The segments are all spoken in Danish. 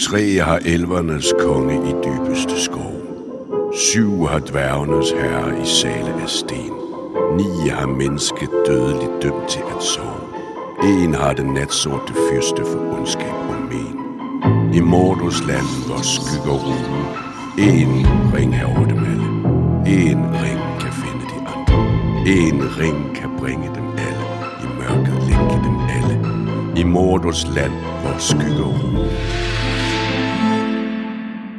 Tre har elvernes konge i dybeste skov. Syv har dværgenes herre i sale af sten. Ni har mennesket dødeligt dømt til at sove. En har den natsorte fyrste for ondskab og men. I Mordos land, hvor skygger rugen. En ring er over dem alle. En ring kan finde de andre. En ring kan bringe dem alle. I mørket længe dem alle. I Mordos land, hvor skygger rugen.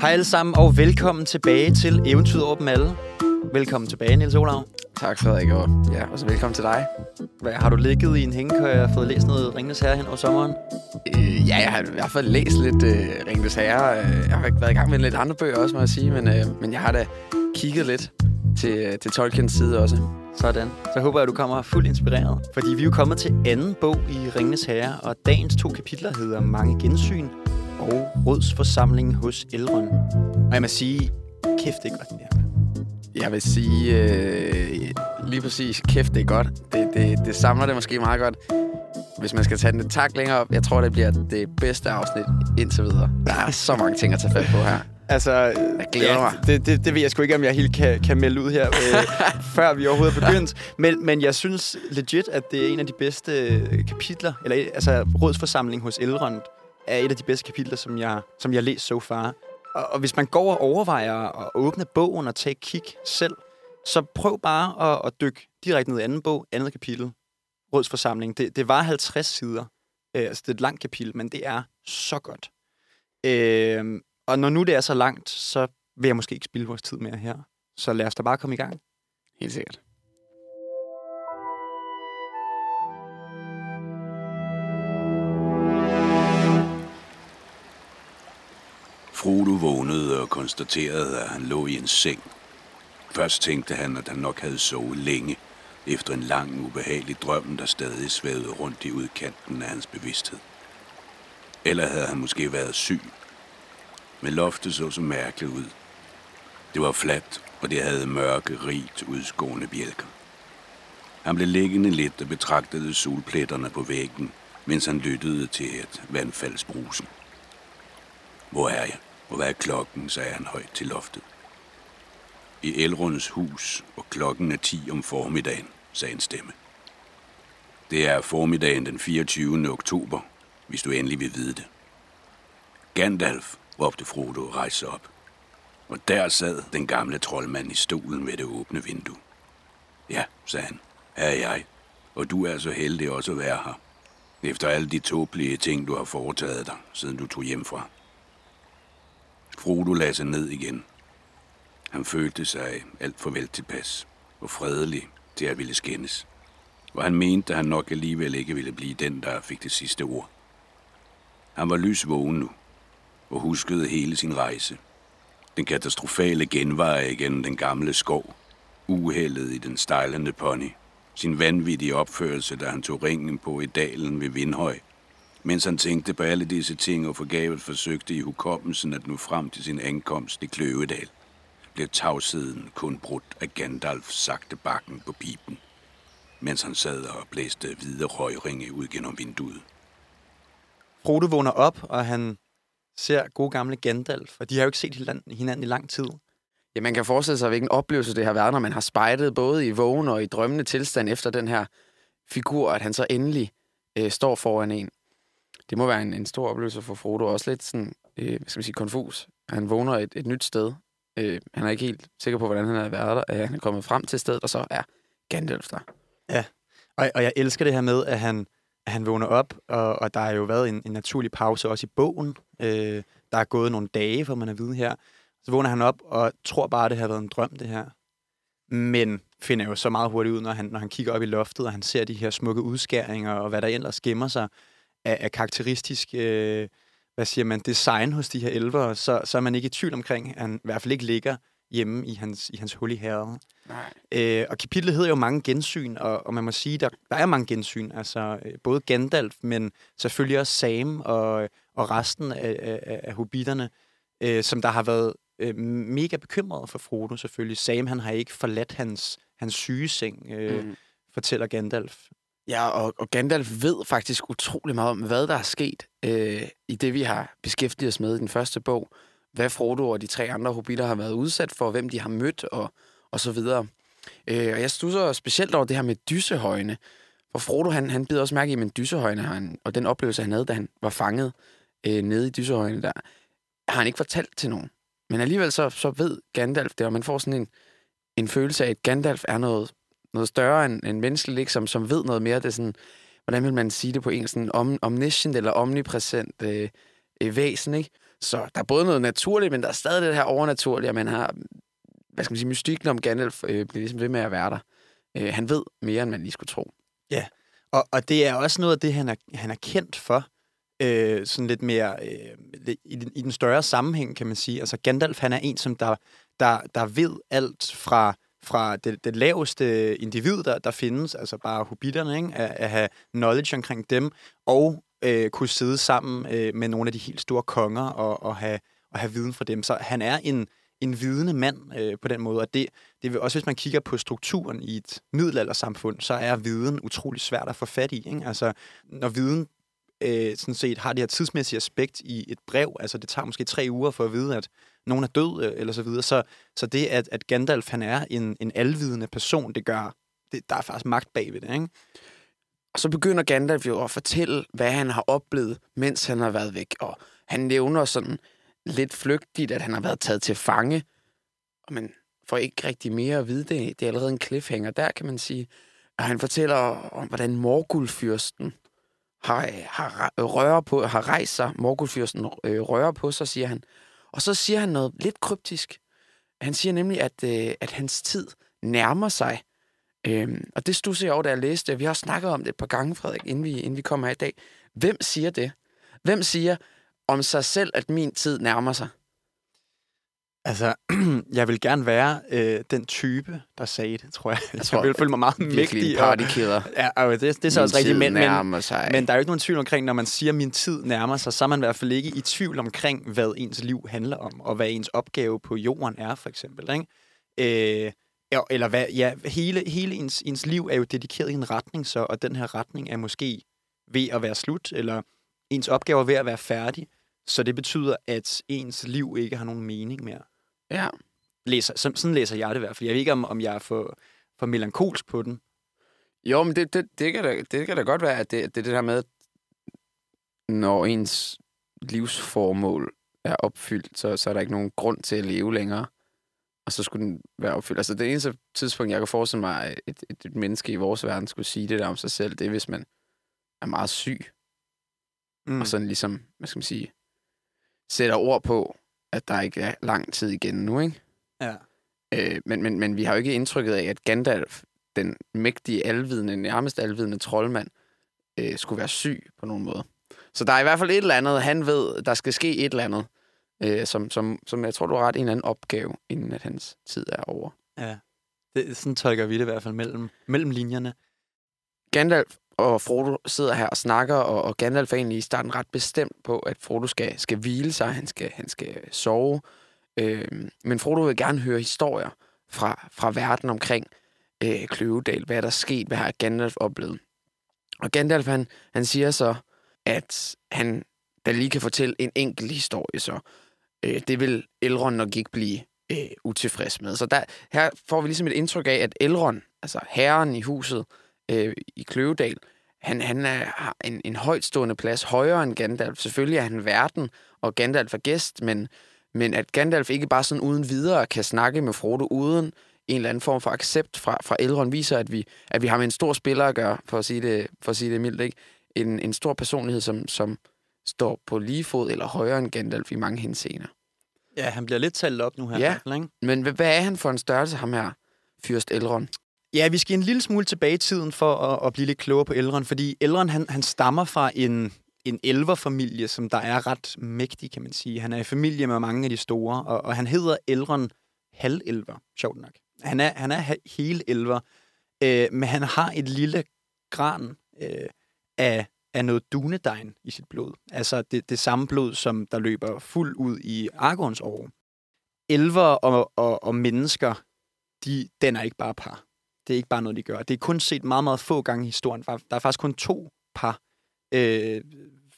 Hej alle sammen, og velkommen tilbage til Eventyret over dem alle. Velkommen tilbage, Niels Olav. Tak Frederik, og ja, også velkommen til dig. Hvad, har du ligget i en hængekøj og fået læst noget Ringnes Herre hen over sommeren? Øh, ja, jeg har i hvert fald læst lidt øh, Ringnes Herre. Øh, Jeg har været i gang med lidt andre bøger også, må jeg sige, men, øh, men jeg har da kigget lidt til, øh, til Tolkiens side også. Sådan. Så håber jeg, at du kommer fuldt inspireret. Fordi vi er jo kommet til anden bog i Ringnes Herre, og dagens to kapitler hedder Mange gensyn og Rådsforsamlingen hos Elrond. Og jeg må sige, kæft det er godt det her. Jeg vil sige øh, lige præcis, kæft, det er godt. Det, det, det samler det måske meget godt. Hvis man skal tage den et tak længere op, jeg tror, det bliver det bedste afsnit indtil videre. Der er så mange ting at tage fat på her. Altså, Jeg glæder mig. Det, det, det ved jeg sgu ikke, om jeg helt kan, kan melde ud her, øh, før vi overhovedet er begyndt. Men, men jeg synes legit, at det er en af de bedste kapitler, eller altså rådsforsamling hos Elrond, er et af de bedste kapitler, som jeg, som jeg har læst so far. Og, og hvis man går og overvejer at åbne bogen og tage et kig selv, så prøv bare at, at dykke direkte ned i anden bog, andet kapitel, rådsforsamling. Det, det var 50 sider. Øh, altså, det er et langt kapitel, men det er så godt. Øh, og når nu det er så langt, så vil jeg måske ikke spille vores tid mere her. Så lad os da bare komme i gang. Helt sikkert. Frodo vågnede og konstaterede, at han lå i en seng. Først tænkte han, at han nok havde sovet længe, efter en lang, ubehagelig drøm, der stadig svævede rundt i udkanten af hans bevidsthed. Eller havde han måske været syg. Men loftet så så mærkeligt ud. Det var fladt, og det havde mørke, rigt udskående bjælker. Han blev liggende lidt og betragtede solpletterne på væggen, mens han lyttede til et vandfaldsbrusen. Hvor er jeg? Og hvad er klokken, sagde han højt til loftet. I Elrunds hus, og klokken er 10 om formiddagen, sagde en stemme. Det er formiddagen den 24. oktober, hvis du endelig vil vide det. Gandalf, råbte Frodo og rejste sig op. Og der sad den gamle troldmand i stolen ved det åbne vindue. Ja, sagde han, her er jeg, og du er så heldig også at være her. Efter alle de tåbelige ting, du har foretaget dig, siden du tog hjem fra. Frodo lagde sig ned igen. Han følte sig alt for vel tilpas og fredelig til at ville skændes. Og han mente, at han nok alligevel ikke ville blive den, der fik det sidste ord. Han var lysvågen nu og huskede hele sin rejse. Den katastrofale genvej igennem den gamle skov, uheldet i den stejlende pony, sin vanvittige opførelse, da han tog ringen på i dalen ved Vindhøj, mens han tænkte på alle disse ting og forgavet forsøgte i hukommelsen at nå frem til sin ankomst i Kløvedal, blev tavsheden kun brudt af Gandalf sagte bakken på pipen, mens han sad og blæste hvide røgringe ud gennem vinduet. Frodo vågner op, og han ser gode gamle Gandalf, og de har jo ikke set hinanden- i lang tid. Ja, man kan forestille sig, hvilken oplevelse det har været, når man har spejdet både i vågen og i drømmende tilstand efter den her figur, at han så endelig øh, står foran en. Det må være en, en stor oplevelse for Frodo, også lidt sådan, øh, hvad skal man sige, konfus. Han vågner et, et nyt sted. Øh, han er ikke helt sikker på, hvordan han har været der. Øh, han er kommet frem til stedet, og så er Gandalf der. Og, og jeg elsker det her med, at han, at han vågner op, og, og der har jo været en, en naturlig pause også i bogen. Øh, der er gået nogle dage, for man er vide her. Så vågner han op og tror bare, at det har været en drøm, det her. Men finder jo så meget hurtigt ud, når han, når han kigger op i loftet, og han ser de her smukke udskæringer, og hvad der ellers gemmer sig af, af karakteristisk, øh, hvad siger man, design hos de her elver, så, så er man ikke i tvivl omkring, at han i hvert fald ikke ligger hjemme i hans, i hans hul i herred. Nej. Øh, og kapitlet hedder jo mange gensyn, og, og man må sige, der, der er mange gensyn. Altså øh, både Gandalf, men selvfølgelig også Sam og, og resten af, af, af hobitterne, øh, som der har været øh, mega bekymret for Frodo selvfølgelig. Sam, han har ikke forladt hans, hans sygeseng, øh. Mm. fortæller Gandalf. Ja, og, og Gandalf ved faktisk utrolig meget om, hvad der er sket øh, i det, vi har beskæftiget os med i den første bog. Hvad Frodo og de tre andre hobitter har været udsat for, hvem de har mødt og, og så videre. Øh, og jeg stusser specielt over det her med dysehøjene. For Frodo, han, han bider også mærke i, men dysehøjene, han, og den oplevelse, han havde, da han var fanget øh, nede i dysehøjene der, har han ikke fortalt til nogen. Men alligevel så, så ved Gandalf det, og man får sådan en, en følelse af, at Gandalf er noget, noget større end, end menneskeligt, ikke? Som, som ved noget mere. Det er sådan, hvordan vil man sige det på engelsk? Sådan om, omniscient eller omnipræsent øh, øh, væsen, ikke? Så der er både noget naturligt, men der er stadig det her overnaturlige, og man har, hvad skal man sige, mystikken om Gandalf øh, bliver ligesom ved med at være der. Øh, han ved mere, end man lige skulle tro. Ja, og, og det er også noget af det, han er, han er kendt for. Øh, sådan lidt mere øh, i, den, i den større sammenhæng, kan man sige. Altså Gandalf, han er en, som der, der, der ved alt fra fra det, det laveste individ, der, der findes, altså bare hobitterne, ikke? At, at have knowledge omkring dem, og øh, kunne sidde sammen øh, med nogle af de helt store konger og, og, have, og have viden fra dem. Så han er en, en vidende mand øh, på den måde, og det, det vil også, hvis man kigger på strukturen i et middelaldersamfund, så er viden utrolig svært at få fat i. Ikke? Altså, når viden øh, sådan set har det her tidsmæssige aspekt i et brev, altså det tager måske tre uger for at vide, at nogen er død, øh, eller så videre, så, så det, at, at Gandalf han er en, en alvidende person, det gør, det, der er faktisk magt bagved det, ikke? Og så begynder Gandalf jo at fortælle, hvad han har oplevet, mens han har været væk. Og han nævner sådan lidt flygtigt, at han har været taget til fange. Og Men får ikke rigtig mere at vide det. Det er allerede en cliffhanger der, kan man sige. Og han fortæller om, hvordan Morgulfyrsten har, har, rører på, har rejst sig. Morgulfyrsten øh, rører på sig, siger han. Og så siger han noget lidt kryptisk. Han siger nemlig, at, øh, at hans tid nærmer sig. Øhm, og det stod jeg over, da jeg læste Vi har snakket om det et par gange, Frederik, inden vi, inden vi kommer her i dag. Hvem siger det? Hvem siger om sig selv, at min tid nærmer sig? Altså, jeg vil gerne være øh, den type, der sagde det, tror jeg. Jeg, tror, jeg vil føle mig meget mægtig. en partykiller. Ja, og det, det er så også rigtigt. Men, men, sig. men der er jo ikke nogen tvivl omkring, når man siger, at min tid nærmer sig, så er man i hvert fald ikke i tvivl omkring, hvad ens liv handler om, og hvad ens opgave på jorden er, for eksempel. Ikke? Øh, eller hvad, ja, hele, hele ens, ens liv er jo dedikeret i en retning, så, og den her retning er måske ved at være slut, eller ens opgave er ved at være færdig. Så det betyder, at ens liv ikke har nogen mening mere. Ja. Læser, sådan, sådan læser jeg det i hvert fald. Jeg ved ikke, om, om jeg er for, for melankolsk på den. Jo, men det, det, det, kan, da, det kan da godt være, at det, det det der med, når ens livsformål er opfyldt, så, så er der ikke nogen grund til at leve længere. Og så skulle den være opfyldt. Altså det eneste tidspunkt, jeg kan forestille mig, at et, et, et menneske i vores verden skulle sige det der om sig selv, det er, hvis man er meget syg. Mm. Og sådan ligesom, hvad skal man sige, sætter ord på, at der ikke er lang tid igen nu, ikke? Ja. Øh, men, men, men vi har jo ikke indtrykket af, at Gandalf, den mægtige, alvidende, nærmest alvidende troldmand, øh, skulle være syg på nogen måde. Så der er i hvert fald et eller andet, han ved, der skal ske et eller andet, øh, som, som, som jeg tror, du har ret en eller anden opgave, inden at hans tid er over. Ja, det, sådan tolker vi det i hvert fald mellem, mellem linjerne. Gandalf og Frodo sidder her og snakker, og, og Gandalf er egentlig i starten ret bestemt på, at Frodo skal, skal hvile sig, han skal, han skal sove. Øh, men Frodo vil gerne høre historier fra, fra verden omkring øh, Kløvedal, hvad er der sket, hvad har Gandalf oplevet. Og Gandalf, han, han siger så, at han da lige kan fortælle en enkelt historie, så øh, det vil Elrond nok ikke blive øh, utilfreds med. Så der, her får vi ligesom et indtryk af, at Elrond, altså herren i huset, øh, i Kløvedal, han, han er, har en, en højtstående plads, højere end Gandalf. Selvfølgelig er han verden, og Gandalf er gæst, men, men at Gandalf ikke bare sådan uden videre kan snakke med Frodo uden en eller anden form for accept fra, fra Elrond, viser, at vi, at vi har med en stor spiller at gøre, for at sige det, for at sige det mildt. Ikke? En, en stor personlighed, som, som står på lige fod eller højere end Gandalf i mange henseender. Ja, han bliver lidt talt op nu her. Ja, ikke? men hvad er han for en størrelse, ham her, Fyrst Elrond? Ja, vi skal en lille smule tilbage i tiden for at, at blive lidt klogere på Elrond, fordi Elrond han, han stammer fra en, en elverfamilie, som der er ret mægtig, kan man sige. Han er i familie med mange af de store, og, og han hedder Elrond halvelver, sjovt nok. Han er, han er hele elver, øh, men han har et lille gran øh, af, af noget dunedegn i sit blod. Altså det, det samme blod, som der løber fuld ud i Argons år. Elver og, og, og mennesker, de den er ikke bare par det er ikke bare noget, de gør. Det er kun set meget, meget få gange i historien. Der er faktisk kun to par øh,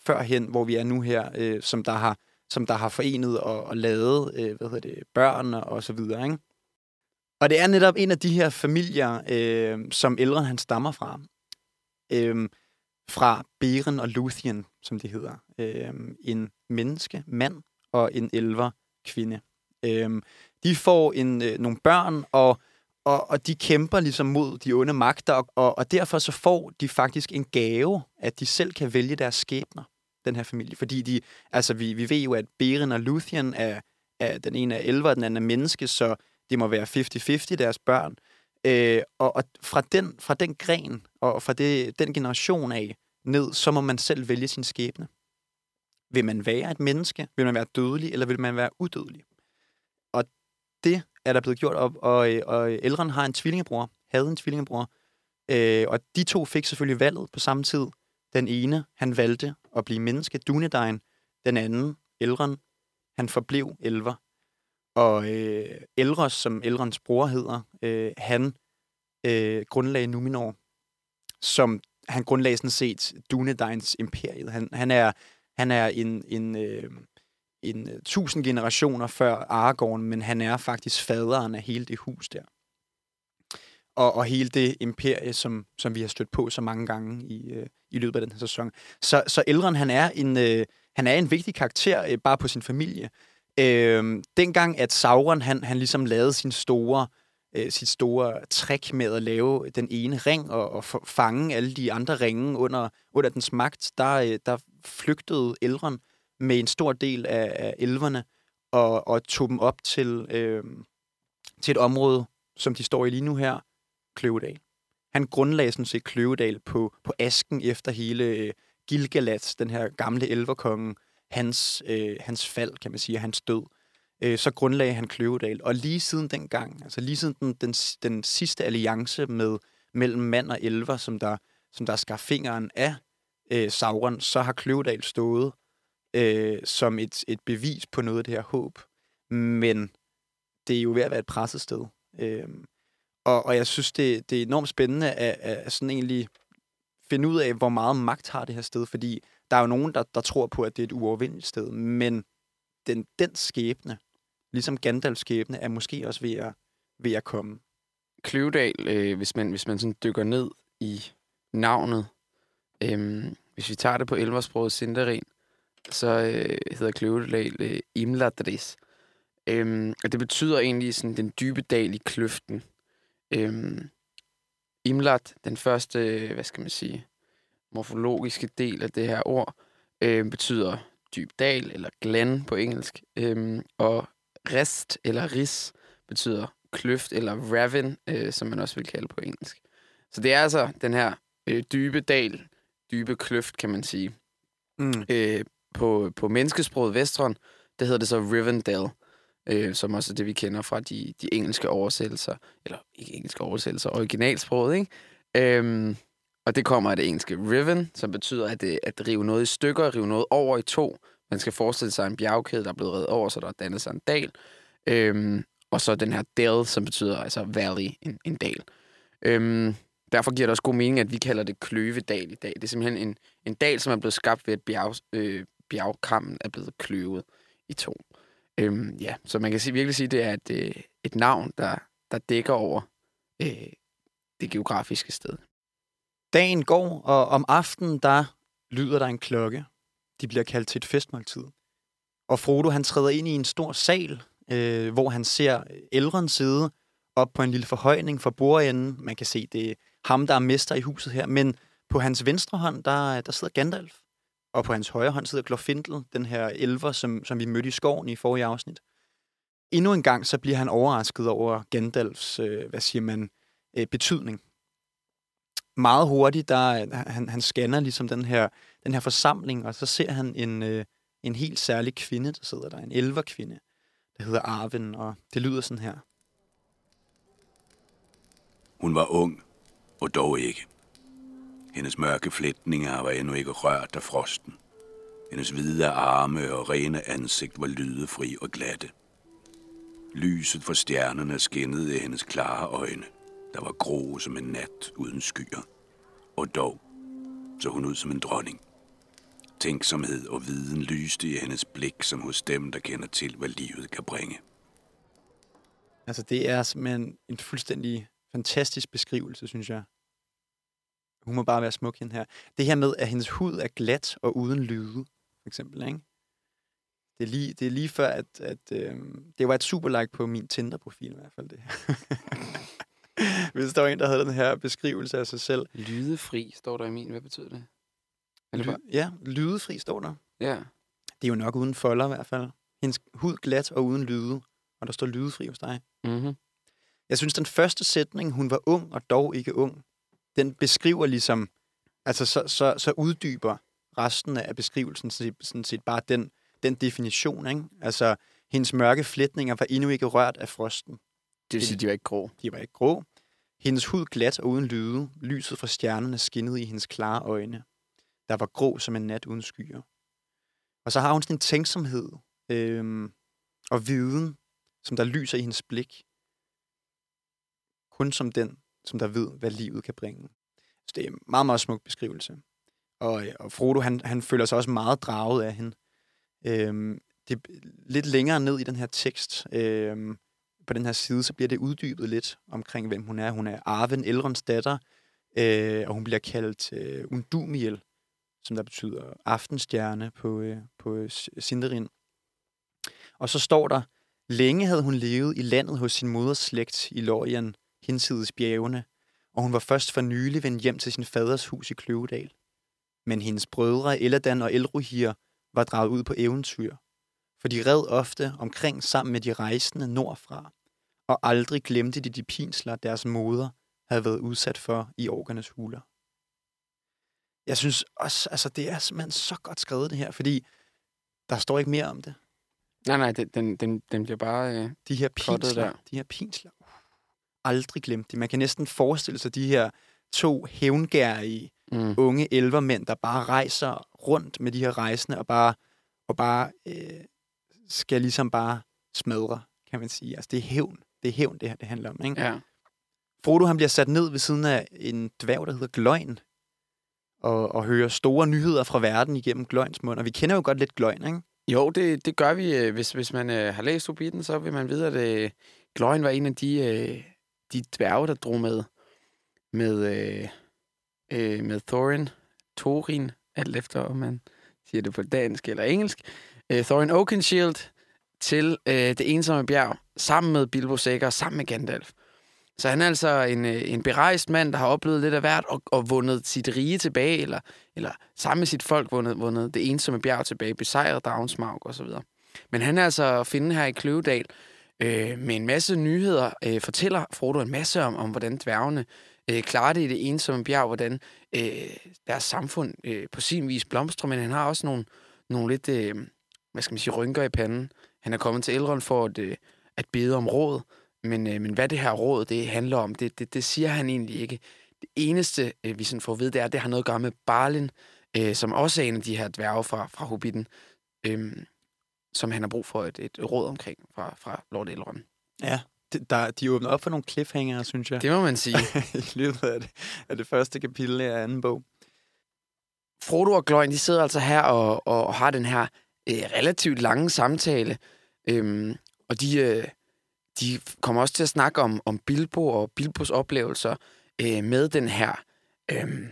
førhen, hvor vi er nu her, øh, som, der har, som der har forenet og, og lavet øh, hvad hedder det, børn og så videre. Ikke? Og det er netop en af de her familier, øh, som ældre han stammer fra. Øh, fra Beren og Luthien, som det hedder. Øh, en menneske, mand og en elver kvinde. Øh, de får en, øh, nogle børn, og, og, og de kæmper ligesom mod de onde magter, og, og, og derfor så får de faktisk en gave, at de selv kan vælge deres skæbner, den her familie. Fordi de, altså vi, vi ved jo, at Beren og Luthien er, er den ene er elver, den anden er menneske, så det må være 50-50 deres børn. Øh, og og fra, den, fra den gren, og fra det, den generation af ned, så må man selv vælge sin skæbne. Vil man være et menneske? Vil man være dødelig, eller vil man være udødelig? Og det er der blevet gjort op, og, og Elrond har en tvillingebror, havde en tvillingebror, øh, og de to fik selvfølgelig valget på samme tid. Den ene, han valgte at blive menneske, Dunedain. Den anden, Elrond, han forblev elver. Og øh, Elros, som Elronds bror hedder, øh, han øh, grundlagde Numenor, som han grundlagde sådan set Dunedains imperiet. Han, han er, han er en, en, øh, en øh, tusind generationer før Aragorn, men han er faktisk faderen af hele det hus der. Og, og hele det imperie, som, som vi har stødt på så mange gange i, øh, i løbet af den her sæson. Så, så Elrond, han er en, øh, han er en vigtig karakter øh, bare på sin familie. Øh, dengang, at Sauron, han, han ligesom lavede sin store, øh, sit store trick med at lave den ene ring og, og fange alle de andre ringe under, under dens magt, der, øh, der flygtede Elrond med en stor del af, af elverne og, og tog dem op til, øh, til et område, som de står i lige nu her, Kløvedal. Han grundlagde sådan set Kløvedal på, på asken efter hele øh, Gilgalat, den her gamle elverkonge, hans, øh, hans fald, kan man sige, hans død. Øh, så grundlagde han Kløvedal. Og lige siden den gang, altså lige siden den, den, den sidste alliance med, mellem mand og elver, som der, som der skar fingeren af øh, Sauron, så har Kløvedal stået øh, som et, et bevis på noget af det her håb. Men det er jo ved at være et presset sted. Øh, og, og jeg synes, det, det er enormt spændende at, at sådan egentlig finde ud af, hvor meget magt har det her sted, fordi der er jo nogen, der, der tror på, at det er et uovervindeligt sted, men den, den skæbne, ligesom Gandalfs skæbne, er måske også ved at, ved at komme. Kløvedal, øh, hvis man, hvis man sådan dykker ned i navnet, øh, hvis vi tager det på elversproget Sindarin, så øh, hedder Kløvedal øh, Imladris. Øhm, og det betyder egentlig sådan den dybe dal i kløften. Øhm, Imlat, den første, hvad skal man sige, morfologiske del af det her ord, øh, betyder dyb dal, eller glen på engelsk. Øhm, og rest, eller ris, betyder kløft, eller ravin, øh, som man også vil kalde på engelsk. Så det er altså den her øh, dybe dal, dybe kløft, kan man sige. Mm. Øh, på, på menneskesproget Vestron, det hedder det så Rivendell, øh, som også er det, vi kender fra de, de engelske oversættelser, eller ikke engelske oversættelser, originalsproget, ikke? Øhm, og det kommer af det engelske riven, som betyder at, det, at rive noget i stykker, rive noget over i to. Man skal forestille sig en bjergkæde, der er blevet reddet over, så der er dannet sig en dal. Øhm, og så den her dell, som betyder altså valley, en, en dal. Øhm, derfor giver det også god mening, at vi kalder det kløvedal i dag. Det er simpelthen en, en dal, som er blevet skabt ved, at bjerg, øh, bjergkammen er blevet kløvet i to. Øhm, ja, så man kan sige, virkelig sige, at det er et, øh, et navn, der, der dækker over øh, det geografiske sted. Dagen går, og om aftenen, der lyder der en klokke. De bliver kaldt til et festmåltid. Og Frodo, han træder ind i en stor sal, øh, hvor han ser ældren sidde op på en lille forhøjning for bordenden. Man kan se, det er ham, der er mester i huset her. Men på hans venstre hånd, der, der sidder Gandalf. Og på hans højre hånd sidder Glorfindel, den her elver, som, som vi mødte i skoven i forrige afsnit. Endnu en gang, så bliver han overrasket over Gandalfs, øh, hvad siger man, øh, betydning. Meget hurtigt, der han, han scanner ligesom den her, den her forsamling, og så ser han en, øh, en helt særlig kvinde, der sidder der, en elverkvinde, der hedder Arven, og det lyder sådan her. Hun var ung, og dog ikke. Hendes mørke flætninger var endnu ikke rørt af frosten. Hendes hvide arme og rene ansigt var lydefri og glatte. Lyset fra stjernerne skinnede i hendes klare øjne. der var grå som en nat uden skyer. Og dog så hun ud som en dronning. Tænksomhed og viden lyste i hendes blik, som hos dem, der kender til, hvad livet kan bringe. Altså, det er simpelthen en fuldstændig fantastisk beskrivelse, synes jeg. Hun må bare være smuk, hende her. Det her med, at hendes hud er glat og uden lyde, for eksempel, ikke? Det er lige, det er lige før, at, at øh, det var et super like på min Tinder-profil i hvert fald, det her. Hvis der var en, der havde den her beskrivelse af sig selv. Lydefri står der i min. Hvad betyder det? Eller Ly- bare- ja, lydefri står der. Ja. Det er jo nok uden folder i hvert fald. Hendes hud glat og uden lyde. Og der står lydefri hos dig. Mm-hmm. Jeg synes, den første sætning, hun var ung og dog ikke ung, den beskriver ligesom, altså så, så, så uddyber resten af beskrivelsen sådan set, sådan set bare den, den definition, ikke? Altså, hendes mørke flætninger var endnu ikke rørt af frosten. Det vil sige, de var ikke grå. De var ikke grå. Hendes hud glat og uden lyde. Lyset fra stjernerne skinnede i hendes klare øjne. Der var grå som en nat uden skyer. Og så har hun sådan en tænksomhed øhm, og viden, som der lyser i hendes blik. Kun som den, som der ved, hvad livet kan bringe. Så det er en meget, meget smuk beskrivelse. Og, øh, og Frodo, han, han føler sig også meget draget af hende. Øhm, det lidt længere ned i den her tekst, øhm, på den her side, så bliver det uddybet lidt omkring, hvem hun er. Hun er Arven, Elrons datter, øh, og hun bliver kaldt øh, Undumiel, som der betyder aftenstjerne på, øh, på Sindarin. Og så står der, længe havde hun levet i landet hos sin moders slægt i Lorien, hinsides bjergene, og hun var først for nylig vendt hjem til sin faders hus i Kløvedal. Men hendes brødre Eladan og Elrohir var draget ud på eventyr, for de red ofte omkring sammen med de rejsende nordfra, og aldrig glemte de de pinsler, deres moder havde været udsat for i orkernes huler. Jeg synes også, altså det er simpelthen så godt skrevet det her, fordi der står ikke mere om det. Nej, nej, den, den, den, bliver bare... Øh... De her pinsler, der. de her pinsler, aldrig glemt det. Man kan næsten forestille sig de her to hævngærige Mm. unge elvermænd, der bare rejser rundt med de her rejsende og bare, og bare øh, skal ligesom bare smadre, kan man sige. Altså, det er hævn. Det er hævn, det her det handler om. Ikke? Ja. Frodo han bliver sat ned ved siden af en dværg, der hedder Gløgn, og, og hører store nyheder fra verden igennem Gløgns mund. Og vi kender jo godt lidt Gløgn, ikke? Jo, det, det gør vi. øh, Hvis, hvis man øh, har læst Hobbiten, så vil man vide, at øh, Gløgn var en af de, øh, de dværge, der drog med, med, øh, øh, med Thorin, Thorin, alt efter om man siger det på dansk eller engelsk, øh, Thorin Oakenshield til øh, det ensomme bjerg, sammen med Bilbo Sækker, sammen med Gandalf. Så han er altså en, øh, en berejst mand, der har oplevet lidt af hvert og, og vundet sit rige tilbage, eller, eller sammen med sit folk vundet, vundet det ensomme bjerg tilbage, besejret Dravensmark og så videre. Men han er altså at finde her i Kløvedal øh, med en masse nyheder, øh, fortæller Frodo en masse om, om hvordan dværgene øh, klarer det i det ensomme bjerg, hvordan øh, deres samfund øh, på sin vis blomstrer, men han har også nogle, nogle lidt, øh, hvad skal man sige, rynker i panden. Han er kommet til Elrond for at, øh, at bede om råd, men, øh, men hvad det her råd det handler om, det, det, det siger han egentlig ikke. Det eneste, øh, vi sådan får at vide, det er, at det har noget at gøre med Barlin, øh, som også er en af de her dværge fra, fra Hobbiten, øh, som han har brug for et, et råd omkring fra, fra Lord Elrond. Ja. Der, de åbner op for nogle cliffhanger, synes jeg, Det må man sige. i løbet af det, af det første kapitel af anden bog. Frodo og Gløgn, de sidder altså her og, og har den her øh, relativt lange samtale. Øhm, og de, øh, de kommer også til at snakke om, om Bilbo og Bilbos oplevelser øh, med den her, øh,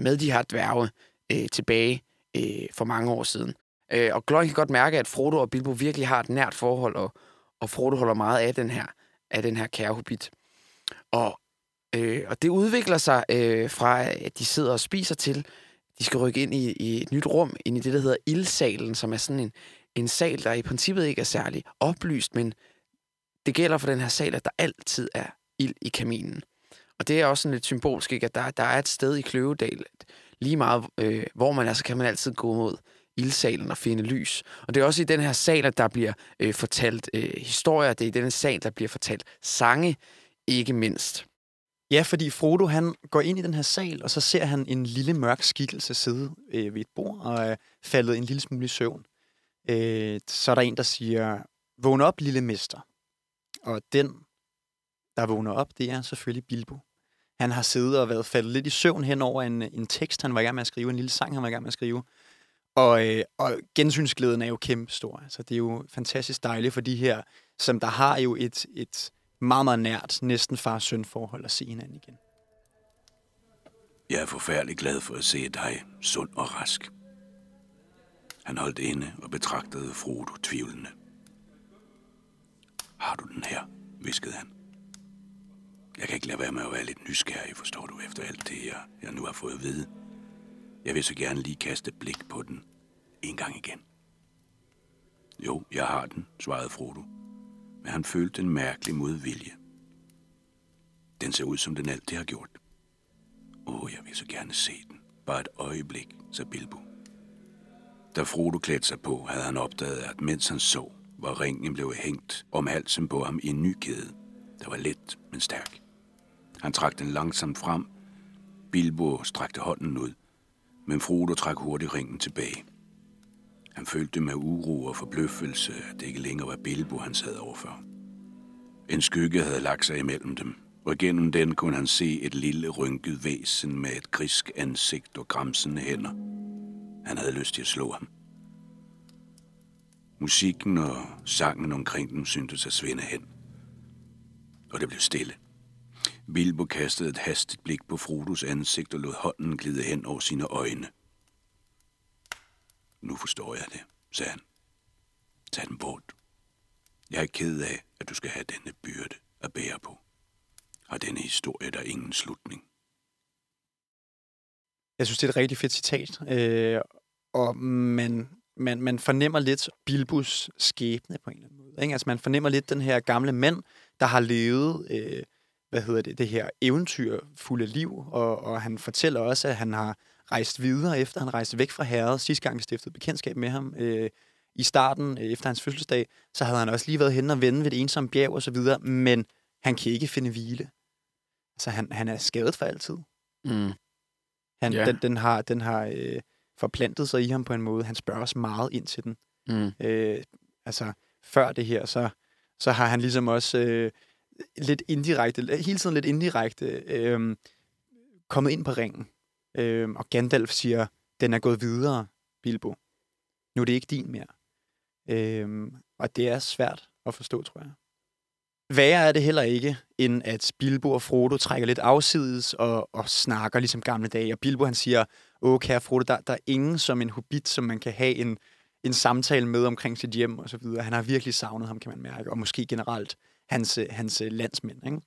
med de her dværge øh, tilbage øh, for mange år siden. Øh, og Gløgn kan godt mærke, at Frodo og Bilbo virkelig har et nært forhold, og, og Frodo holder meget af den her, af den her kære hobbit. Og, øh, og det udvikler sig øh, fra, at de sidder og spiser til, de skal rykke ind i, i et nyt rum, ind i det, der hedder ildsalen, som er sådan en, en sal, der i princippet ikke er særlig oplyst, men det gælder for den her sal, at der altid er ild i kaminen. Og det er også sådan lidt symbolsk, ikke? at der, der er et sted i Kløvedal, lige meget, øh, hvor man altså kan man altid gå mod ildsalen og finde lys. Og det er også i den her sal, at der bliver øh, fortalt øh, historier. Det er i den her sal, der bliver fortalt sange, ikke mindst. Ja, fordi Frodo han går ind i den her sal, og så ser han en lille mørk skikkelse sidde øh, ved et bord og er faldet en lille smule i søvn. Øh, så er der en, der siger, vågn op, lille mester. Og den, der vågner op, det er selvfølgelig Bilbo. Han har siddet og været faldet lidt i søvn hen over en, en tekst, han var i gang med at skrive, en lille sang, han var i gang med at skrive. Og, øh, og gensynsglæden er jo kæmpe stor. Altså, det er jo fantastisk dejligt for de her, som der har jo et, et meget, meget nært, næsten far-søn forhold at se hinanden igen. Jeg er forfærdelig glad for at se dig sund og rask. Han holdt inde og betragtede Frodo tvivlende. Har du den her? viskede han. Jeg kan ikke lade være med at være lidt nysgerrig, forstår du, efter alt det, jeg, jeg nu har fået at vide. Jeg vil så gerne lige kaste et blik på den en gang igen. Jo, jeg har den, svarede Frodo. Men han følte en mærkelig modvilje. Den ser ud, som den altid har gjort. Åh, oh, jeg vil så gerne se den. Bare et øjeblik, sagde Bilbo. Da Frodo klædte sig på, havde han opdaget, at mens han så, var ringen blev hængt om halsen på ham i en ny kæde, der var let, men stærk. Han trak den langsomt frem. Bilbo strakte hånden ud, men Frodo trak hurtigt ringen tilbage. Han følte med uro og forbløffelse, at det ikke længere var Bilbo, han sad overfor. En skygge havde lagt sig imellem dem, og gennem den kunne han se et lille rynket væsen med et grisk ansigt og græmsende hænder. Han havde lyst til at slå ham. Musikken og sangen omkring dem syntes at svinde hen. Og det blev stille. Bilbo kastede et hastigt blik på Frodos ansigt og lod hånden glide hen over sine øjne. Nu forstår jeg det, sagde han. Tag den bort. Jeg er ked af, at du skal have denne byrde at bære på. Og denne historie der ingen slutning? Jeg synes, det er et rigtig fedt citat. Øh, og man, man, man fornemmer lidt Bilbos skæbne på en eller anden måde. Ikke? Altså, man fornemmer lidt den her gamle mand, der har levet... Øh, hvad hedder det, det her eventyrfulde liv, og, og han fortæller også, at han har rejst videre, efter han rejste væk fra herret, sidste gang vi stiftede bekendtskab med ham, øh, i starten, øh, efter hans fødselsdag, så havde han også lige været hen og vende ved et ensomt bjerg og så videre, men han kan ikke finde hvile. Altså, han, han er skadet for altid. Mm. Han, Ja. Den, den har, den har øh, forplantet sig i ham på en måde. Han spørger os meget ind til den. Mm. Øh, altså, før det her, så, så har han ligesom også øh, lidt indirekte, hele tiden lidt indirekte, øh, kommet ind på ringen. Øh, og Gandalf siger, den er gået videre, Bilbo. Nu er det ikke din mere. Øh, og det er svært at forstå, tror jeg. Værre er det heller ikke, end at Bilbo og Frodo trækker lidt afsides og, og snakker ligesom gamle dage. Og Bilbo han siger, åh kære Frodo, der, der er ingen som en hobbit, som man kan have en, en samtale med omkring sit hjem og så videre. Han har virkelig savnet ham, kan man mærke, og måske generelt hans, øh, hans øh, landsmænd. Ikke?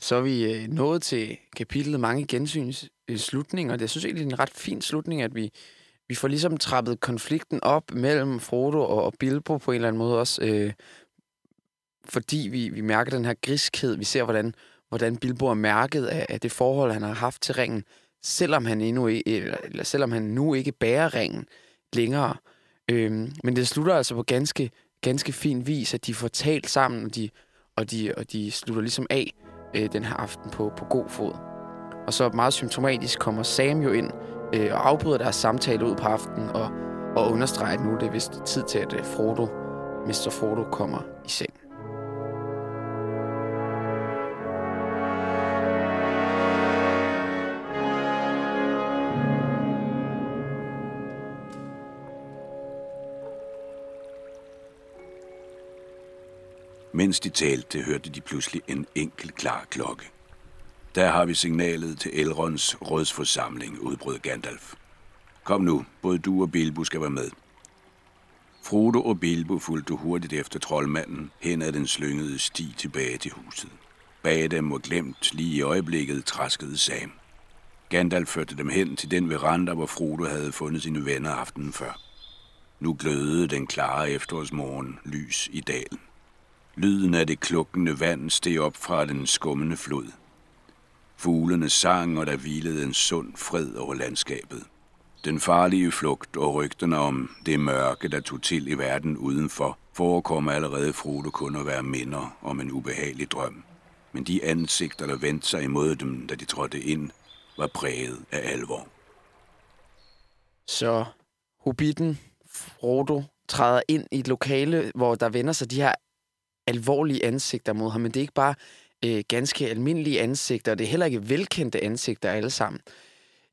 Så er vi øh, nået til kapitlet Mange gensyns øh, slutning, og det synes jeg egentlig er en ret fin slutning, at vi, vi får ligesom trappet konflikten op mellem Frodo og, og Bilbo på en eller anden måde også, øh, fordi vi, vi mærker den her griskhed. Vi ser, hvordan, hvordan Bilbo er mærket af, af det forhold, han har haft til ringen, selvom han, endnu ikke, eller, eller selvom han nu ikke bærer ringen længere. Øhm, men det slutter altså på ganske, ganske fin vis, at de får talt sammen, og de, og de, og de slutter ligesom af øh, den her aften på, på god fod. Og så meget symptomatisk kommer Sam jo ind øh, og afbryder deres samtale ud på aftenen og, og understreger, at nu er det vist tid til, at øh, Frodo, Mr. Frodo kommer i seng. Mens de talte, hørte de pludselig en enkelt klar klokke. Der har vi signalet til Elrons rådsforsamling, udbrød Gandalf. Kom nu, både du og Bilbo skal være med. Frodo og Bilbo fulgte hurtigt efter troldmanden hen ad den slyngede sti tilbage til huset. Bag dem og glemt lige i øjeblikket traskede Sam. Gandalf førte dem hen til den veranda, hvor Frodo havde fundet sine venner aftenen før. Nu glødede den klare efterårsmorgen lys i dalen. Lyden af det klukkende vand steg op fra den skummende flod. Fuglene sang, og der hvilede en sund fred over landskabet. Den farlige flugt og rygterne om det mørke, der tog til i verden udenfor, forekommer allerede Frodo kun at være minder om en ubehagelig drøm. Men de ansigter, der vendte sig imod dem, da de trådte ind, var præget af alvor. Så Hobbiten, Frodo, træder ind i et lokale, hvor der vender sig de her alvorlige ansigter mod ham. Men det er ikke bare øh, ganske almindelige ansigter. Det er heller ikke velkendte ansigter alle sammen.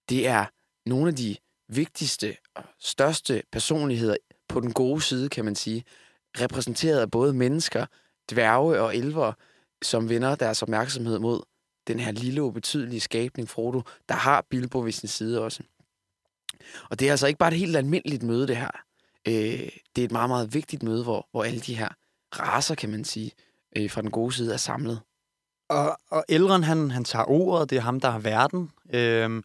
Det er nogle af de vigtigste og største personligheder på den gode side, kan man sige. Repræsenteret af både mennesker, dværge og elver, som vender deres opmærksomhed mod den her lille ubetydelige skabning, Frodo, der har Bilbo ved sin side også. Og det er altså ikke bare et helt almindeligt møde, det her. Øh, det er et meget, meget vigtigt møde, hvor, hvor alle de her raser, kan man sige, øh, fra den gode side er samlet. Og, og Elrond, han, han tager ordet, det er ham, der har verden. øh,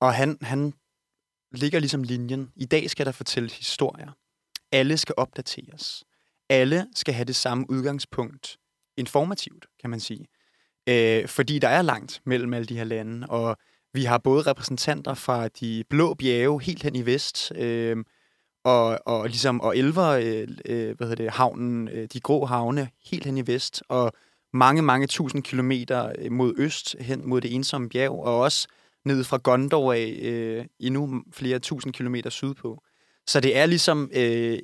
og han, han ligger ligesom linjen. I dag skal der fortælles historier. Alle skal opdateres. Alle skal have det samme udgangspunkt. Informativt, kan man sige. Øh, fordi der er langt mellem alle de her lande, og vi har både repræsentanter fra de blå bjerge helt hen i vest, øh, og, og, ligesom, og elver, øh, øh, hvad hedder det, havnen, øh, de grå havne helt hen i vest, og mange, mange tusind kilometer øh, mod øst hen mod det ensomme bjerg, og også ned fra Gondor af øh, endnu flere tusind kilometer sydpå. Så det er ligesom øh,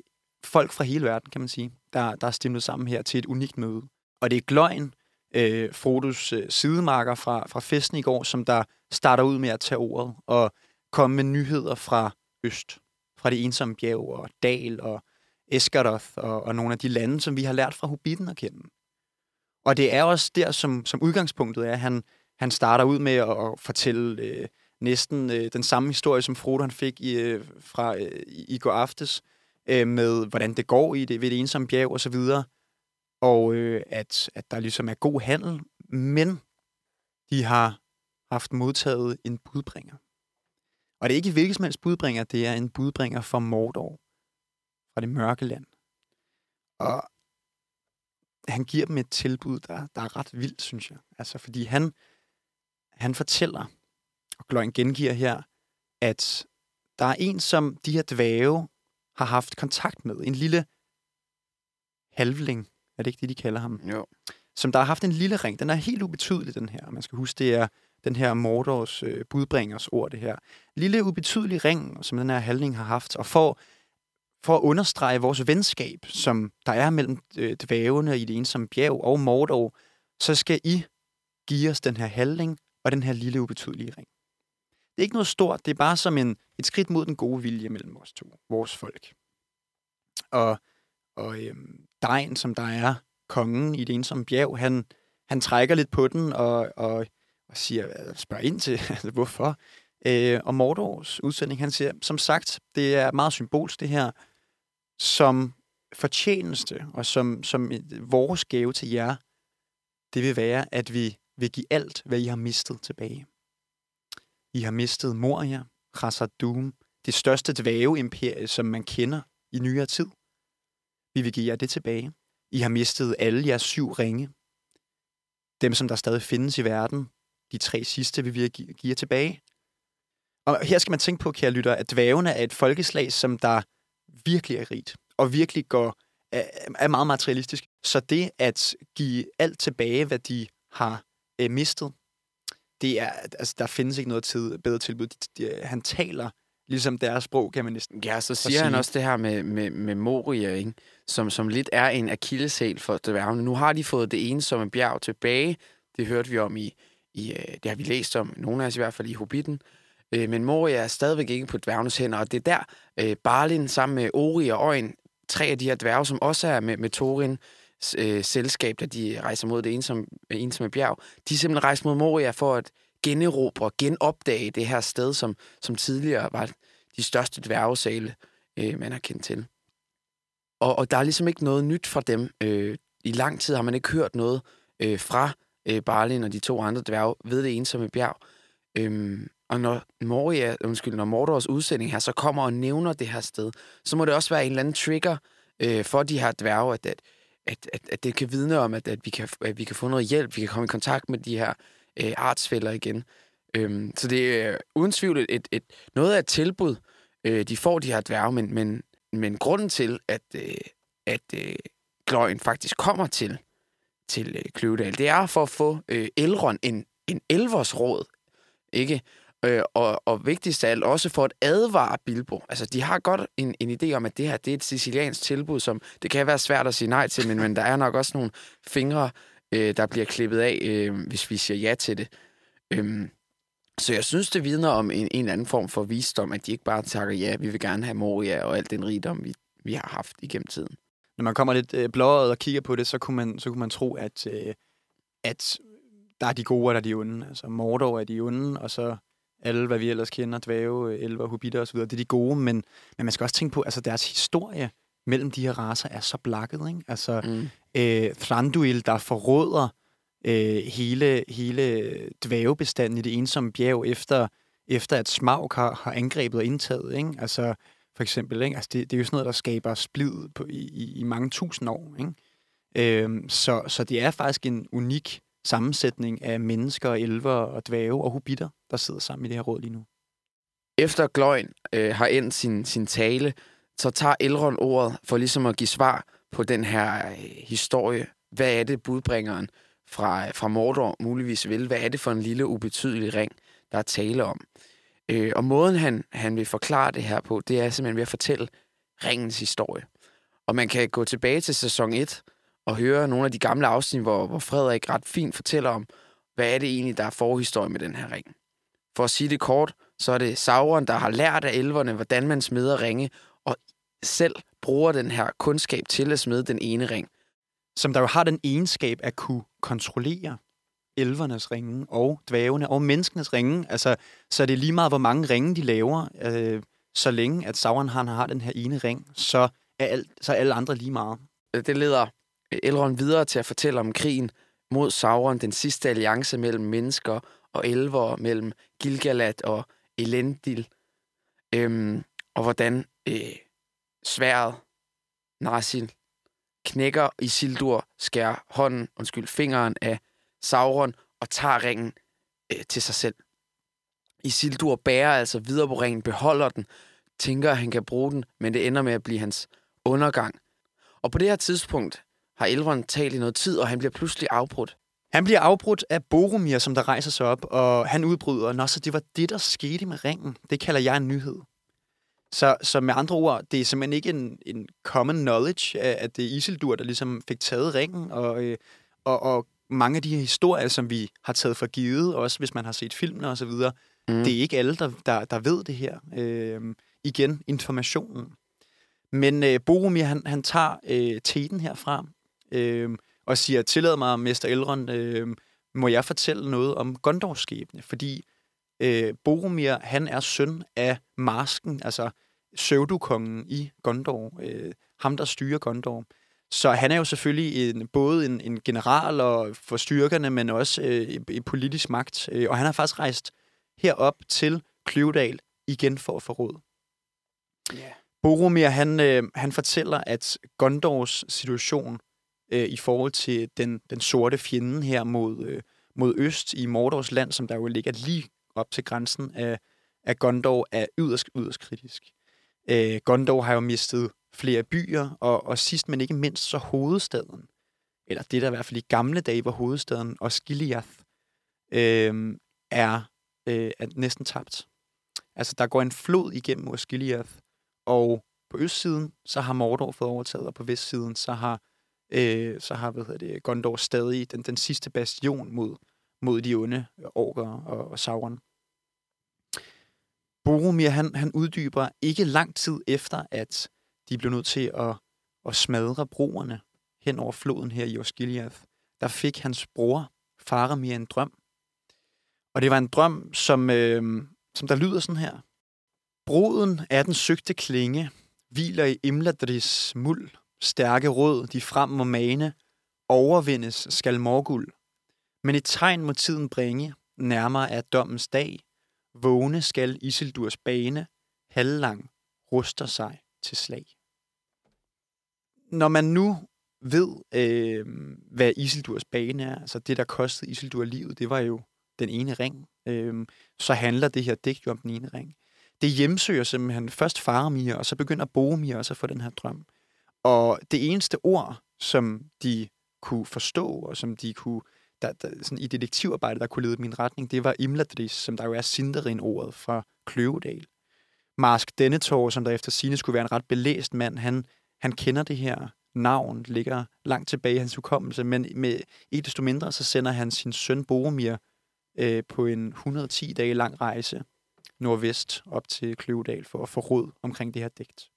folk fra hele verden, kan man sige, der, der er stimlet sammen her til et unikt møde. Og det er Gløgn, øh, Frodos øh, sidemarker fra, fra festen i går, som der starter ud med at tage ordet og komme med nyheder fra øst, fra det ensomme bjerg og Dal og Eskardoth og, og nogle af de lande, som vi har lært fra Hobbiten at kende. Og det er også der, som, som udgangspunktet er. Han, han starter ud med at, at fortælle øh, næsten øh, den samme historie, som Frodo han fik i, øh, fra øh, i går aftes, øh, med hvordan det går i det ved det ensomme bjerg og så videre, og øh, at, at der ligesom er god handel, men de har haft modtaget en budbringer. Og det er ikke hvilket som helst budbringer, det er en budbringer fra Mordor, fra det mørke land. Og han giver dem et tilbud, der, der er ret vildt, synes jeg. Altså, fordi han, han fortæller, og Gløgn gengiver her, at der er en, som de her dvæve har haft kontakt med. En lille halvling, er det ikke det, de kalder ham? Jo. Som der har haft en lille ring. Den er helt ubetydelig, den her. Man skal huske, det er den her Mordors øh, budbringers ord, det her. Lille ubetydelig ring, som den her handling har haft. Og for, for at understrege vores venskab, som der er mellem øh, dvævene i det ensomme bjerg og Mordor, så skal I give os den her handling og den her lille ubetydelige ring. Det er ikke noget stort, det er bare som en, et skridt mod den gode vilje mellem os to, vores folk. Og, og øhm, Dejen, som der er kongen i det ensomme bjerg, han, han trækker lidt på den og, og, og siger, spørger ind til, altså, hvorfor. Øh, og Mordors udsending, han siger, som sagt, det er meget symbolsk det her, som fortjeneste og som, som vores gave til jer, det vil være, at vi vil give alt, hvad I har mistet tilbage. I har mistet Moria, Khazad-dûm, det største dvæveimperie, som man kender i nyere tid. Vi vil give jer det tilbage. I har mistet alle jeres syv ringe. Dem, som der stadig findes i verden. De tre sidste vil vi give tilbage. Og her skal man tænke på, kære lytter, at dvævene er et folkeslag, som der virkelig er rigt, og virkelig går, er meget materialistisk. Så det at give alt tilbage, hvad de har øh, mistet, det er, altså, der findes ikke noget tid, bedre tilbud. De, de, han taler ligesom deres sprog, kan man næsten Ja, så siger han også det her med, med, med Moria, ikke? Som, som lidt er en akilleshæl for dværgene. Nu har de fået det ene som en bjerg tilbage. Det hørte vi om i, i øh, det har vi læst om, nogle af os i hvert fald i Hobbiten. Øh, men Moria er stadigvæk ikke på dværgenes hænder, og det er der øh, Barlin sammen med Ori og Øjen, tre af de her dværge, som også er med, med Thorin, øh, selskab, da de rejser mod det ensomme, ensomme bjerg, de er simpelthen rejst mod Moria for at generobre, genopdage det her sted, som, som tidligere var de største dværgesale, øh, man har kendt til. Og, og der er ligesom ikke noget nyt fra dem. Øh, I lang tid har man ikke hørt noget øh, fra øh, Barlin og de to andre dværge ved det ensomme bjerg. Øhm, og når Moria, undskyld, når Mordors udsending her så kommer og nævner det her sted, så må det også være en eller anden trigger øh, for de her dværge, at, at, at, at, at det kan vidne om, at, at, vi kan, at vi kan få noget hjælp, vi kan komme i kontakt med de her øh, artsfælder igen. Øhm, så det er øh, uden tvivl et, et, et, noget af et tilbud, øh, de får, de her dværge, men, men, men grunden til, at, øh, at øh, Gløjen faktisk kommer til, til øh, Kløvedal, det er for at få øh, Elrond en, en elvers råd, ikke? Øh, og, og vigtigst af alt også for at advare Bilbo. Altså, de har godt en, en idé om, at det her det er et siciliansk tilbud, som det kan være svært at sige nej til, men, men der er nok også nogle fingre øh, der bliver klippet af, øh, hvis vi siger ja til det. Øhm, så jeg synes, det vidner om en, en eller anden form for visdom, at de ikke bare takker ja, vi vil gerne have Moria og alt den rigdom, vi, vi har haft igennem tiden. Når man kommer lidt øh, blåret og kigger på det, så kunne man, så kunne man tro, at, øh, at der er de gode, og der er de onde. Altså Mordor er de onde, og så alle, hvad vi ellers kender, dvæve, øh, elver, hobitter osv., det er de gode, men, men man skal også tænke på, altså deres historie mellem de her raser er så blakket, ikke? Altså, Mm. øh, Thranduil, der forråder øh, hele, hele dvævebestanden i det ensomme bjerg, efter, efter at Smaug har, har angrebet og indtaget. Ikke? Altså, for eksempel, ikke? Altså, det, det er jo sådan noget, der skaber splid på, i, i, i mange tusind år. Ikke? Øhm, så, så det er faktisk en unik sammensætning af mennesker, elver og dvæve og hobitter, der sidder sammen i det her råd lige nu. Efter Gløgn øh, har endt sin, sin tale, så tager Elrond ordet for ligesom at give svar på den her øh, historie. Hvad er det, budbringeren fra, fra Mordor muligvis vil? Hvad er det for en lille, ubetydelig ring, der er tale om? Øh, og måden, han, han vil forklare det her på, det er simpelthen ved at fortælle ringens historie. Og man kan gå tilbage til sæson 1 og høre nogle af de gamle afsnit, hvor, hvor Frederik ret fint fortæller om, hvad er det egentlig, der er forhistorie med den her ring. For at sige det kort, så er det Sauron, der har lært af elverne, hvordan man smeder ringe, og selv bruger den her kundskab til at smide den ene ring. Som der jo har den egenskab at kunne kontrollere elvernes ringe og dvævene og menneskenes ringe. Altså, så er det lige meget, hvor mange ringe de laver. Øh, så længe at Sauron han har den her ene ring, så er, alt, så er alle andre lige meget. Øh, det leder øh, Elrond videre til at fortælle om krigen mod Sauron, den sidste alliance mellem mennesker og elver, mellem Gilgalad og Elendil, øhm, og hvordan øh, sværet Narsil knækker Isildur, skærer hånden, undskyld, fingeren af Sauron og tager ringen øh, til sig selv. Isildur bærer altså videre på ringen, beholder den, tænker, at han kan bruge den, men det ender med at blive hans undergang. Og på det her tidspunkt har Elrond talt i noget tid, og han bliver pludselig afbrudt. Han bliver afbrudt af Boromir, som der rejser sig op, og han udbryder, Nå, så det var det, der skete med ringen. Det kalder jeg en nyhed. Så, så med andre ord, det er simpelthen ikke en, en common knowledge, at det er Isildur, der ligesom fik taget ringen, og, øh, og, og mange af de her historier, som vi har taget for givet, også hvis man har set filmene og så videre, Mm. det er ikke alle, der, der, der ved det her. Øh, igen, informationen. Men øh, Boromir, han, han tager øh, teten herfra, øh, og siger, tillad mig, Mester Elrond, øh, må jeg fortælle noget om Gondors skæbne? Fordi øh, Boromir, han er søn af Marsken, altså pseudokongen i Gondor, øh, ham der styrer Gondor. Så han er jo selvfølgelig en, både en, en general og for styrkerne, men også øh, i, politisk magt. Øh, og han har faktisk rejst herop til Kløvedal igen for at få råd. Yeah. Boromir, han, øh, han fortæller, at Gondors situation øh, i forhold til den, den sorte fjende her mod, øh, mod øst i Mordors land, som der jo ligger lige op til grænsen af, af Gondor, er yderst, yderst kritisk. Øh, Gondor har jo mistet flere byer, og, og sidst men ikke mindst så hovedstaden, eller det der i hvert fald i gamle dage var hovedstaden, og Skiliath, øh, er, øh, er næsten tabt. Altså, der går en flod igennem Osgiliath, og på østsiden, så har Mordor fået overtaget, og på vestsiden, så har, øh, så har hvad hedder det, Gondor stadig den, den sidste bastion mod, mod de onde orker og, og Sauron. Boromir, han, han uddyber ikke lang tid efter, at de blev nødt til at, at smadre broerne hen over floden her i Osgiliath. Der fik hans bror, Faramir, en drøm. Og det var en drøm, som, øh, som der lyder sådan her. Broden af den søgte klinge, hviler i Imladris muld, stærke råd, de frem må mane, overvindes skal morgul. Men et tegn må tiden bringe, nærmere er dommens dag, vågne skal Isildurs bane, halvlang ruster sig til slag. Når man nu ved, øh, hvad Isildurs bane er, altså det, der kostede Isildur livet, det var jo den ene ring, øh, så handler det her digt jo om den ene ring. Det hjemsøger simpelthen først Faramir, og så begynder Boromir også at få den her drøm. Og det eneste ord, som de kunne forstå, og som de kunne, der, der, sådan i detektivarbejdet, der kunne lede min retning, det var Imladris, som der jo er Sindarin-ordet fra Kløvedal. Marsk Denethor, som der efter sine skulle være en ret belæst mand, han, han kender det her navn ligger langt tilbage i hans hukommelse, men med ikke desto mindre, så sender han sin søn Boromir øh, på en 110 dage lang rejse nordvest op til Kløvedal for at få råd omkring det her digt.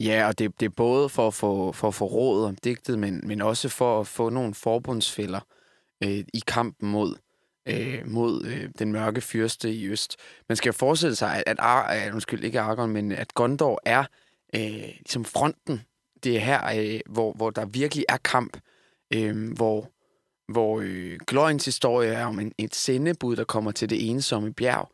Ja, og det, det er både for at få, for at få råd om digtet, men, men også for at få nogle forbundsfælder øh, i kampen mod, øh, mod øh, den mørke fyrste i øst. Man skal forestille sig, at, at Ar, øh, undskyld, ikke Argon, men at Gondor er øh, ligesom fronten. Det er her, øh, hvor, hvor der virkelig er kamp, øh, hvor, hvor øh, Gløjens historie er om en, et sendebud, der kommer til det ensomme bjerg.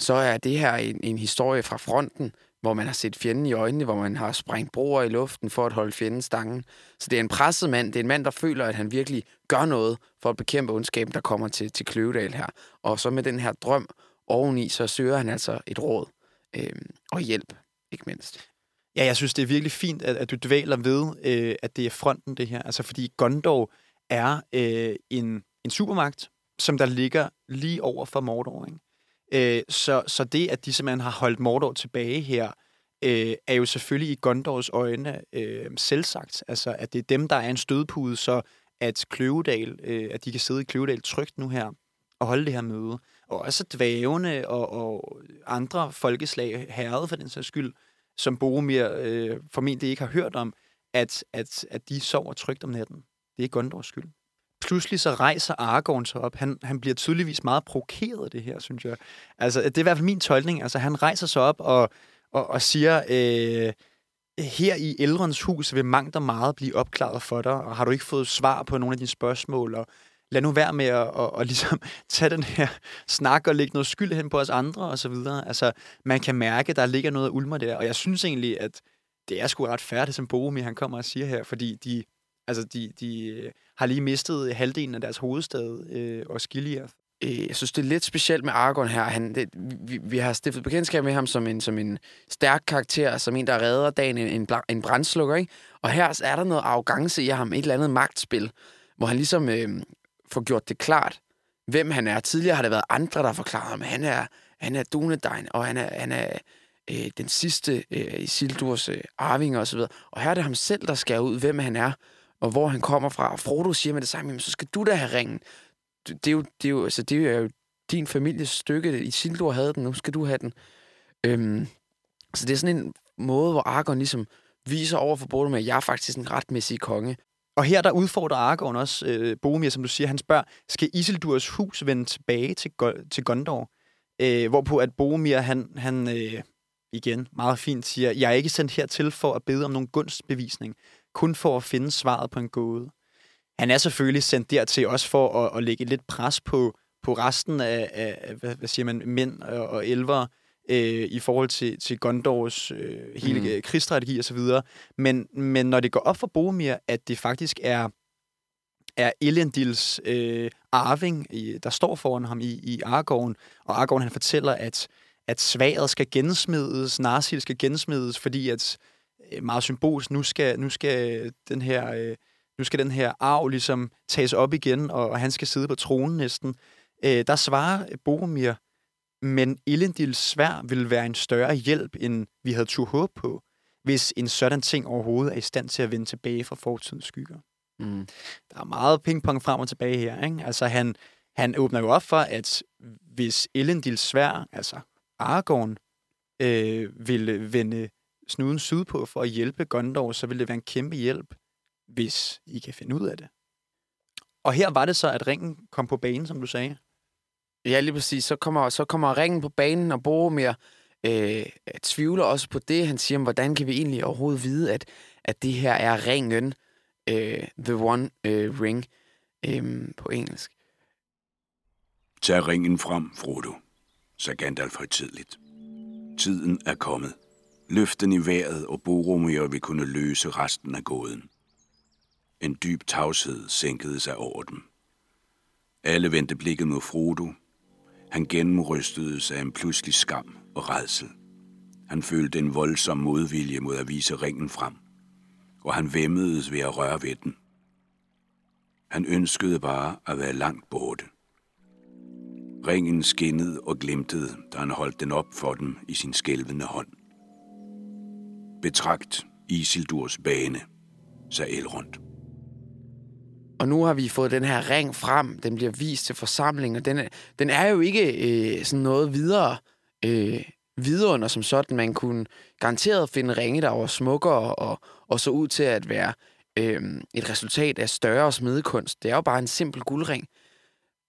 Så er det her en, en historie fra fronten, hvor man har set fjenden i øjnene, hvor man har sprængt broer i luften for at holde fjenden stangen. Så det er en presset mand. Det er en mand, der føler, at han virkelig gør noget for at bekæmpe ondskaben, der kommer til, til Kløvedal her. Og så med den her drøm oveni, så søger han altså et råd øh, og hjælp, ikke mindst. Ja, jeg synes, det er virkelig fint, at, at du dvæler ved, øh, at det er fronten, det her. Altså, fordi Gondor er øh, en, en supermagt, som der ligger lige over for Mordor, ikke? Øh, så, så det, at de simpelthen har holdt Mordor tilbage her, øh, er jo selvfølgelig i Gondors øjne øh, selvsagt. Altså, at det er dem, der er en stødpude, så at Kløvedal, øh, at de kan sidde i Kløvedal trygt nu her og holde det her møde. Og også dvævende og, og andre folkeslag, herrede for den sags skyld, som Boromir øh, formentlig ikke har hørt om, at, at, at de sover trygt om natten. Det er Gondors skyld pludselig så rejser Aragorn sig op. Han, han bliver tydeligvis meget provokeret af det her, synes jeg. Altså, det er i hvert fald min tolkning. Altså, han rejser sig op og, og, og siger, øh, her i Elrons hus vil mangt og meget blive opklaret for dig, og har du ikke fået svar på nogle af dine spørgsmål, og lad nu være med at og, og ligesom tage den her snak og lægge noget skyld hen på os andre, og så videre. Altså, man kan mærke, der ligger noget af ulmer der, og jeg synes egentlig, at det er sgu ret færdigt, som Boromir han kommer og siger her, fordi de, altså, de, de øh, har lige mistet halvdelen af deres hovedstad, øh, og skiljer. Øh, jeg synes, det er lidt specielt med Argon her. Han, det, vi, vi har stiftet bekendtskab med ham som en, som en stærk karakter, som en, der redder dagen, en, en, en brændslukker. Ikke? Og her er der noget arrogance i ham, et eller andet magtspil, hvor han ligesom øh, få gjort det klart, hvem han er. Tidligere har det været andre, der forklaret ham, han er, han er Dunedain, og han er, han er øh, den sidste øh, i Sildurs øh, arving og så videre. Og her er det ham selv, der skal ud, hvem han er og hvor han kommer fra. Og Frodo siger med det samme, så skal du da have ringen. Det er jo, det er jo, altså, det er jo din families stykke. I Sildur havde den, nu skal du have den. Øhm, så det er sådan en måde, hvor Argon ligesom viser over for Boromir, at jeg er faktisk en retmæssig konge. Og her der udfordrer Aragorn også øh, Boromir, som du siger. Han spørger, skal Isildurs hus vende tilbage til, til Gondor? Øh, hvorpå at Boromir, han, han øh, igen meget fint siger, jeg er ikke sendt hertil for at bede om nogen gunstbevisning kun for at finde svaret på en gåde. Han er selvfølgelig sendt dertil også for at, at lægge lidt pres på, på resten af, af hvad, hvad siger man, mænd og, og elver øh, i forhold til, til Gondors øh, hele mm. krigsstrategi osv. Men, men når det går op for Boromir, at det faktisk er er Elendils øh, arving, i, der står foran ham i, i Aragorn, og Aragorn han fortæller, at, at sværet skal gensmides, Narsil skal gensmides, fordi at Øh, meget symbolsk. Nu skal, nu skal den her... Øh, nu skal den her arv ligesom tages op igen, og han skal sidde på tronen næsten. Øh, der svarer Boromir, men Elendils svær vil være en større hjælp, end vi havde tur håb på, hvis en sådan ting overhovedet er i stand til at vende tilbage fra fortidens skygger. Mm. Der er meget pingpong frem og tilbage her. Ikke? Altså han, han åbner jo op for, at hvis Elendils svær, altså Aragorn, øh, vil vende snuden sydpå for at hjælpe Gondor, så vil det være en kæmpe hjælp, hvis I kan finde ud af det. Og her var det så, at ringen kom på banen, som du sagde. Ja, lige præcis. Så kommer, så kommer ringen på banen, og Boromir øh, tvivler også på det. Han siger, hvordan kan vi egentlig overhovedet vide, at, at det her er ringen, øh, the one øh, ring, øh, på engelsk. Tag ringen frem, Frodo, sagde Gandalf højtidligt. Tiden er kommet. Løften i vejret, og Boromir vil kunne løse resten af gåden. En dyb tavshed sænkede sig over dem. Alle vendte blikket mod Frodo. Han gennemrystedes af en pludselig skam og redsel. Han følte en voldsom modvilje mod at vise ringen frem, og han væmmedes ved at røre ved den. Han ønskede bare at være langt borte. Ringen skinnede og glimtede, da han holdt den op for dem i sin skælvende hånd. Betragt Isildurs bane, sagde Elrond. Og nu har vi fået den her ring frem. Den bliver vist til forsamlingen, og den den er jo ikke øh, sådan noget videre øh, vidunder som sådan. Man kunne garanteret finde ringe, der var smukkere og, og så ud til at være øh, et resultat af større smedekunst. Det er jo bare en simpel guldring.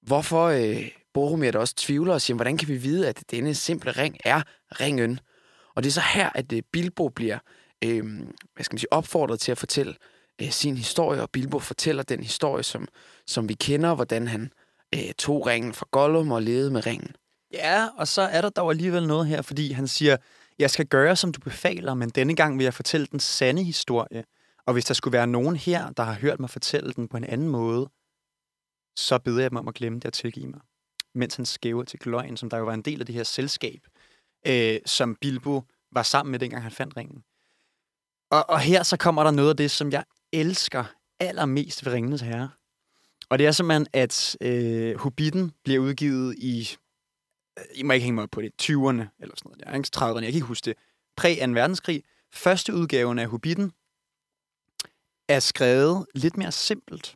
Hvorfor øh, Boromir der også tvivler og siger, hvordan kan vi vide, at denne simple ring er ringen? Og det er så her, at øh, Bilbo bliver øh, hvad skal man sige, opfordret til at fortælle øh, sin historie, og Bilbo fortæller den historie, som, som vi kender, hvordan han øh, tog ringen fra Gollum og levede med ringen. Ja, og så er der dog alligevel noget her, fordi han siger, jeg skal gøre, som du befaler, men denne gang vil jeg fortælle den sande historie. Og hvis der skulle være nogen her, der har hørt mig fortælle den på en anden måde, så beder jeg dem om at glemme det og tilgive mig. Mens han skæver til Gløjen, som der jo var en del af det her selskab, øh, som Bilbo var sammen med, dengang han fandt ringen. Og, og her så kommer der noget af det, som jeg elsker allermest ved Ringenes Herre. Og det er simpelthen, at øh, Hobbiten bliver udgivet i, øh, I må ikke hænge mig op på det, 20'erne eller sådan noget. Der, ikke? 30'erne, jeg kan ikke huske det. Præ 2. verdenskrig. Første udgaven af Hobbiten er skrevet lidt mere simpelt.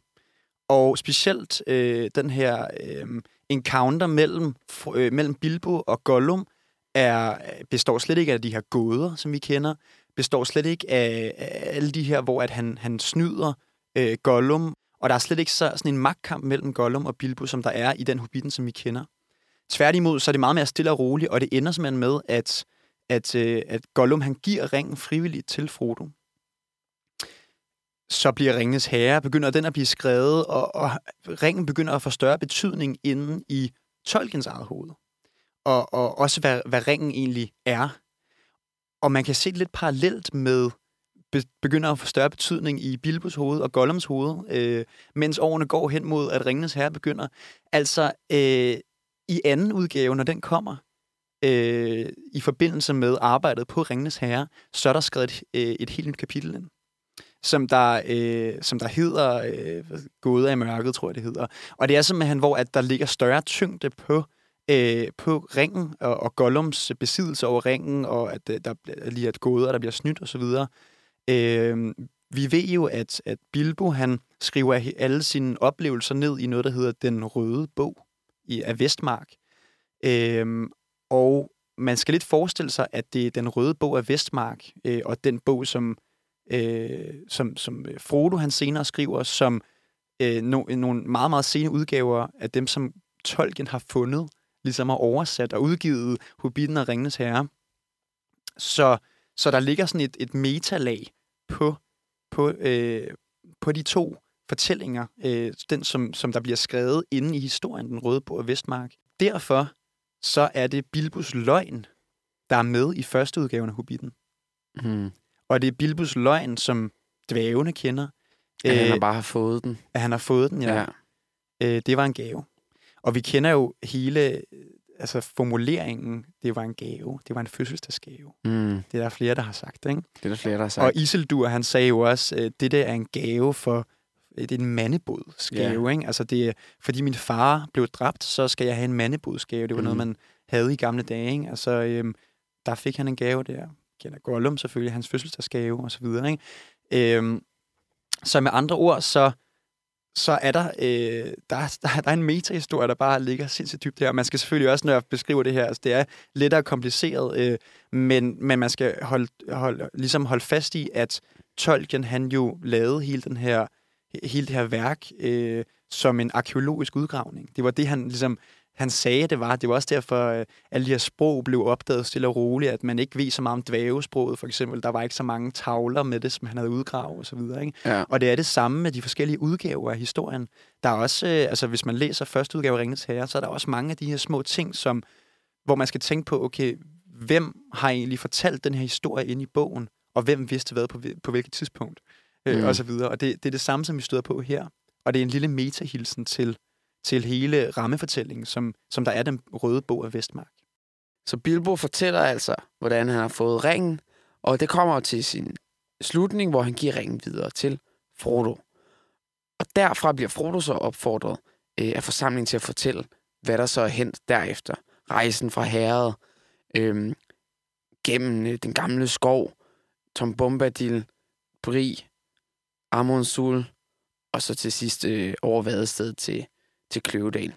Og specielt øh, den her øh, encounter mellem, øh, mellem Bilbo og Gollum er, består slet ikke af de her gåder, som vi kender. Består slet ikke af, af alle de her, hvor at han, han snyder øh, Gollum. Og der er slet ikke så, sådan en magtkamp mellem Gollum og Bilbo, som der er i den Hobbiten, som vi kender. Tværtimod, så er det meget mere stille og roligt, og det ender simpelthen med, at, at, øh, at Gollum han giver ringen frivilligt til Frodo så bliver Ringens Herre, begynder den at blive skrevet, og, og ringen begynder at få større betydning inden i Tolkiens eget hoved. Og, og også, hvad, hvad ringen egentlig er. Og man kan se det lidt parallelt med, begynder at få større betydning i Bilbos hoved og Gollums hoved, øh, mens årene går hen mod, at Ringens Herre begynder. Altså, øh, i anden udgave, når den kommer, øh, i forbindelse med arbejdet på Ringens Herre, så er der skrevet et, øh, et helt nyt kapitel ind som der, øh, som der hedder øh, Gåde af mørket, tror jeg det hedder. Og det er simpelthen, hvor at der ligger større tyngde på, øh, Øh, på ringen og, og Gollums besiddelse over ringen, og at øh, der lige et gåder, der bliver snydt osv. Øh, vi ved jo, at, at Bilbo han skriver alle sine oplevelser ned i noget, der hedder Den Røde Bog i, af Vestmark. Øh, og man skal lidt forestille sig, at det er Den Røde Bog af Vestmark, øh, og den bog, som øh, som, som øh, Frodo han senere skriver, som øh, no, nogle meget, meget sene udgaver af dem, som Tolkien har fundet, ligesom har oversat og udgivet Hobbiten og Ringenes Herre. Så, så der ligger sådan et, et metalag på, på, øh, på de to fortællinger, øh, den som, som der bliver skrevet inde i historien, den røde bog af Vestmark. Derfor så er det Bilbos løgn, der er med i første udgave af Hobbiten. Hmm. Og det er Bilbos løgn, som dvævene kender. At han har bare fået den. At han har fået den, ja. ja. Øh, det var en gave. Og vi kender jo hele altså formuleringen, det var en gave. Det var en fødselsdagsgave. Mm. Det er der flere, der har sagt, ikke? Det er der flere, der har sagt. Og Isildur, han sagde jo også, at det der er en gave for det er en mandebodsgave, yeah. ikke? Altså det er, fordi min far blev dræbt, så skal jeg have en mandebodsgave. Det var mm. noget, man havde i gamle dage, ikke? Altså, øhm, der fik han en gave der kender Gollum selvfølgelig, hans fødselsdagsgave og så videre. Ikke? Øhm, så med andre ord, så, så er der, øh, der, der, der er en metahistorie, der bare ligger sindssygt dybt her. Man skal selvfølgelig også, når jeg beskriver det her, altså det er lettere kompliceret, øh, men, men man skal holde, holde, ligesom holde fast i, at Tolkien, han jo lavede hele, den her, hele det her værk øh, som en arkeologisk udgravning. Det var det, han ligesom han sagde, det var. Det var også derfor, at øh, alle de her sprog blev opdaget stille og roligt, at man ikke ved så meget om dvævesproget, for eksempel. Der var ikke så mange tavler med det, som han havde udgravet osv. Ikke? Ja. Og det er det samme med de forskellige udgaver af historien. Der er også, øh, altså hvis man læser første udgave af Ringens Herre, så er der også mange af de her små ting, som, hvor man skal tænke på, okay, hvem har egentlig fortalt den her historie ind i bogen, og hvem vidste hvad på, på hvilket tidspunkt, øh, mm. og så videre. Og det, det er det samme, som vi støder på her. Og det er en lille metahilsen til til hele rammefortællingen, som, som der er den røde bog af Vestmark. Så Bilbo fortæller altså, hvordan han har fået ringen, og det kommer til sin slutning, hvor han giver ringen videre til Frodo. Og derfra bliver Frodo så opfordret øh, af forsamlingen til at fortælle, hvad der så er hent derefter. Rejsen fra herret, øh, gennem øh, den gamle skov, Tom Bombadil, Bri, Amonsul, og så til sidst øh, over vadestedet til, til Kløvedal.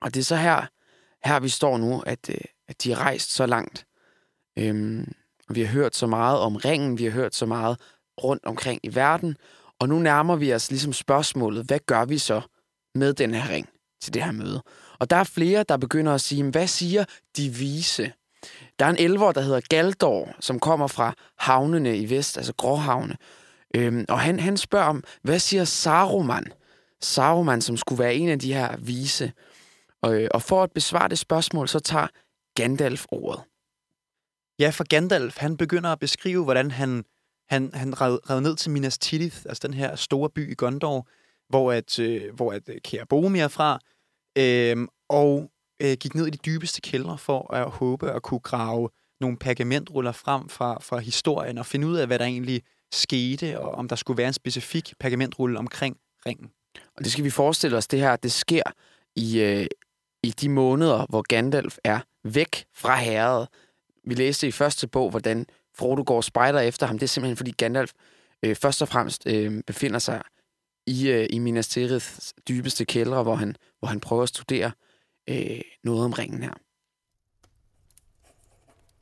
Og det er så her, her vi står nu, at, øh, at de er rejst så langt. Øhm, vi har hørt så meget om ringen, vi har hørt så meget rundt omkring i verden, og nu nærmer vi os ligesom spørgsmålet, hvad gør vi så med den her ring til det her møde? Og der er flere, der begynder at sige, hvad siger de vise? Der er en elver, der hedder Galdor, som kommer fra havnene i vest, altså Gråhavne. Øhm, og han, han spørger om, hvad siger Saruman? Saruman, som skulle være en af de her vise. Og, øh, og for at besvare det spørgsmål, så tager Gandalf ordet. Ja, for Gandalf, han begynder at beskrive, hvordan han, han, han rev, red ned til Minas Tirith, altså den her store by i Gondor, hvor at, øh, hvor at øh, Kære Boromir er fra, øh, og øh, gik ned i de dybeste kældre for at håbe at kunne grave nogle pergamentruller frem fra, fra historien og finde ud af, hvad der egentlig skete, og om der skulle være en specifik pergamentrulle omkring ringen. Og det skal vi forestille os, det her, det sker i, øh, i de måneder, hvor Gandalf er væk fra herret. Vi læste i første bog, hvordan Frodo går spejder efter ham. Det er simpelthen, fordi Gandalf øh, først og fremmest øh, befinder sig i, øh, i Minas Tiriths dybeste kældre, hvor han, hvor han prøver at studere øh, noget om ringen her.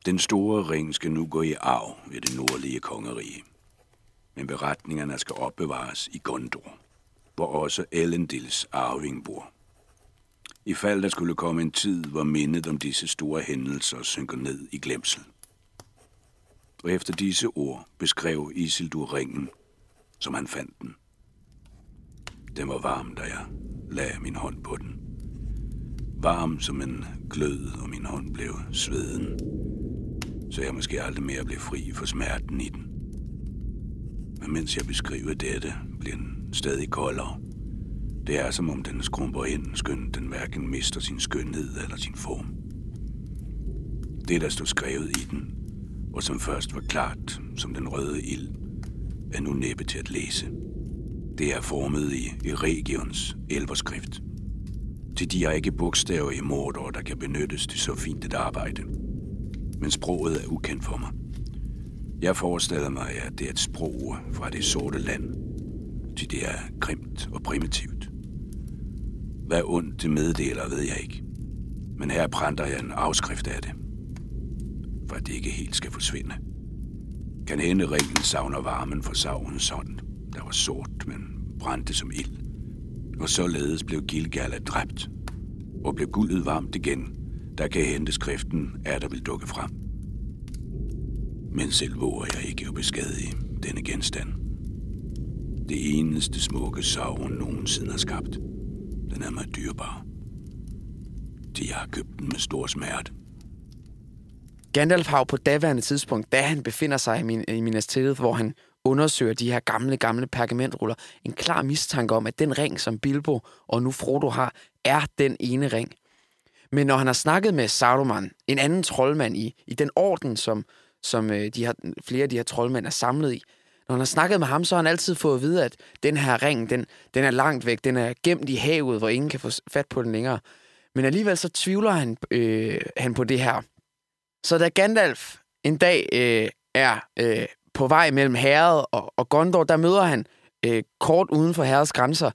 Den store ring skal nu gå i arv ved det nordlige kongerige. Men beretningerne skal opbevares i Gondor, hvor også Elendils arving bor. I fald der skulle komme en tid, hvor mindet om disse store hændelser synker ned i glemsel. Og efter disse ord beskrev Isildur ringen, som han fandt den. Den var varm, da jeg lagde min hånd på den. Varm som en glød, og min hånd blev sveden, så jeg måske aldrig mere blev fri for smerten i den. Men mens jeg beskriver dette, bliver den stadig koldere. Det er som om den skrumper ind, skønt den hverken mister sin skønhed eller sin form. Det, der stod skrevet i den, og som først var klart som den røde ild, er nu næppe til at læse. Det er formet i Regions elverskrift. Til de er ikke bogstaver i Mordor, der kan benyttes til så fint et arbejde. Men sproget er ukendt for mig. Jeg forestiller mig, at det er et sprog fra det sorte land, til det er grimt og primitivt. Hvad ondt det meddeler, ved jeg ikke. Men her brænder jeg en afskrift af det, for at det ikke helt skal forsvinde. Kan hende ringen savner varmen for savnens hånd, der var sort, men brændte som ild. Og således blev Gilgala dræbt, og blev guldet varmt igen, der kan hente skriften, er der vil dukke frem. Men selv våger jeg ikke at beskadige denne genstand. Det eneste smukke Sauron nogensinde har skabt. Den er mig dyrbar. De har købt den med stor smerte. Gandalf har jo på daværende tidspunkt, da han befinder sig i, min, i Minas Tirith, hvor han undersøger de her gamle, gamle pergamentruller, en klar mistanke om, at den ring, som Bilbo og nu Frodo har, er den ene ring. Men når han har snakket med Saruman, en anden troldmand i, i den orden, som, som øh, de har, flere af de her troldmænd er samlet i, når han har snakket med ham, så har han altid fået at vide, at den her ring, den, den er langt væk, den er gemt i havet, hvor ingen kan få fat på den længere. Men alligevel så tvivler han, øh, han på det her. Så da Gandalf en dag øh, er øh, på vej mellem herret og, og Gondor, der møder han øh, kort uden for herrets grænser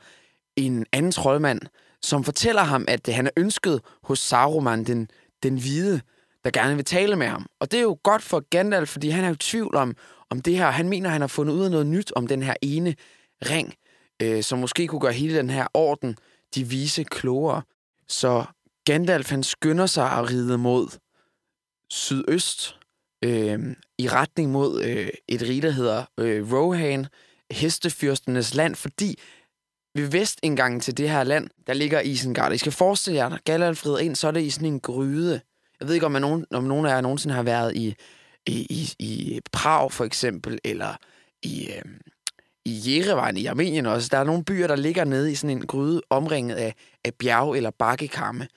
en anden troldmand, som fortæller ham, at han er ønsket hos Saruman, den, den hvide, der gerne vil tale med ham. Og det er jo godt for Gandalf, fordi han er jo i tvivl om, om det her. Han mener, han har fundet ud af noget nyt om den her ene ring, øh, som måske kunne gøre hele den her orden, de vise klogere. Så Gandalf, han skynder sig at ride mod sydøst, øh, i retning mod øh, et rige, der hedder øh, Rohan, hestefyrstenes land, fordi ved vestindgangen til det her land, der ligger Isengard. I skal forestille jer, når Gandalf rider ind, så er det i sådan en gryde. Jeg ved ikke, om, nogen, om nogen af jer nogensinde har været i, i, i, i Prag for eksempel, eller i, øh, i Jerevan i Armenien også. Der er nogle byer, der ligger nede i sådan en gryde, omringet af, af bjerg- eller bakkekamme.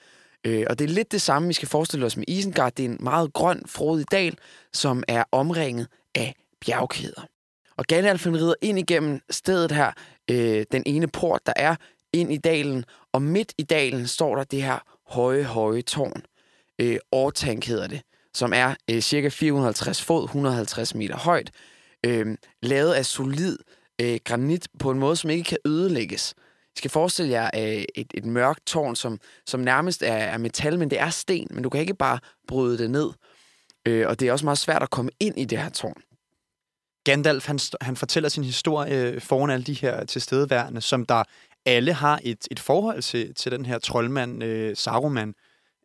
Øh, og det er lidt det samme, vi skal forestille os med Isengard. Det er en meget grøn, frodig dal, som er omringet af bjergkæder. Og Gandalf rider ind igennem stedet her, øh, den ene port, der er, ind i dalen, og midt i dalen står der det her høje, høje tårn. Øh, Ortank hedder det, som er øh, cirka 450 fod, 150 meter højt, øh, lavet af solid øh, granit på en måde, som ikke kan ødelægges. I skal forestille jer øh, et, et mørkt tårn, som, som nærmest er, er metal, men det er sten, men du kan ikke bare bryde det ned. Øh, og det er også meget svært at komme ind i det her tårn. Gandalf, han, han fortæller sin historie øh, foran alle de her tilstedeværende, som der alle har et, et forhold til, til den her troldmand, øh, Saruman.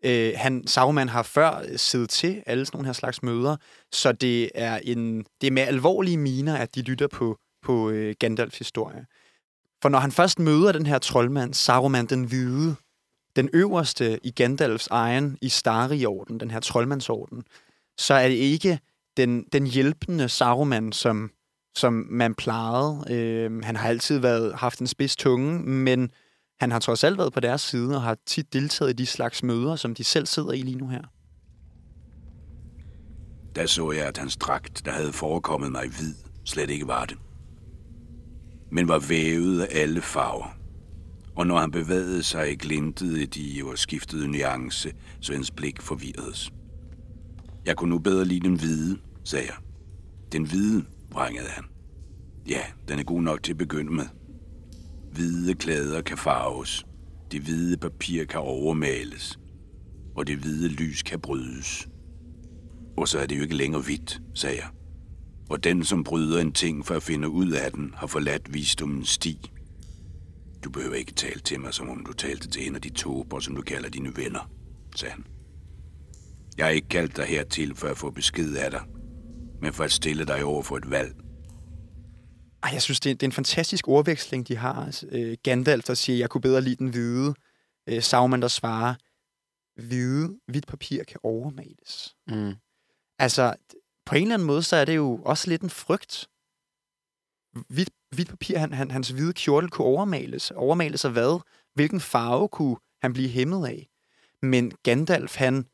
Øh, han, Saruman har før siddet til alle sådan nogle her slags møder, så det er, en, det er med alvorlige miner, at de lytter på, på øh, Gandalfs historie. For når han først møder den her troldmand, Saruman den hvide, den øverste i Gandalfs egen i Stari-orden, den her troldmandsorden, så er det ikke den, den hjælpende Saruman, som, som man plejede. Øh, han har altid været, haft en spids tunge, men han har trods alt været på deres side og har tit deltaget i de slags møder, som de selv sidder i lige nu her. Der så jeg, at hans dragt, der havde forekommet mig hvid, slet ikke var det. Men var vævet af alle farver. Og når han bevægede sig, glintede de og skiftede nuance, så hans blik forvirredes. Jeg kunne nu bedre lide den hvide, sagde jeg. Den hvide, vrangede han. Ja, den er god nok til at begynde med. Hvide klæder kan farves. Det hvide papir kan overmales. Og det hvide lys kan brydes. Og så er det jo ikke længere hvidt, sagde jeg. Og den, som bryder en ting for at finde ud af den, har forladt visdommens sti. Du behøver ikke tale til mig, som om du talte til en af de tober, som du kalder dine venner, sagde han. Jeg har ikke kaldt dig hertil for at få besked af dig, men for at stille dig over for et valg. Ej, jeg synes, det er, det er en fantastisk ordveksling, de har. Altså, øh, Gandalf, der siger, jeg kunne bedre lide den hvide. Øh, Sauron, der svarer, hvide, hvidt papir kan overmales. Mm. Altså, på en eller anden måde, så er det jo også lidt en frygt. Hvidt, hvidt papir, han, han, hans hvide kjortel kunne overmales. Overmales af hvad? Hvilken farve kunne han blive hæmmet af? Men Gandalf, han,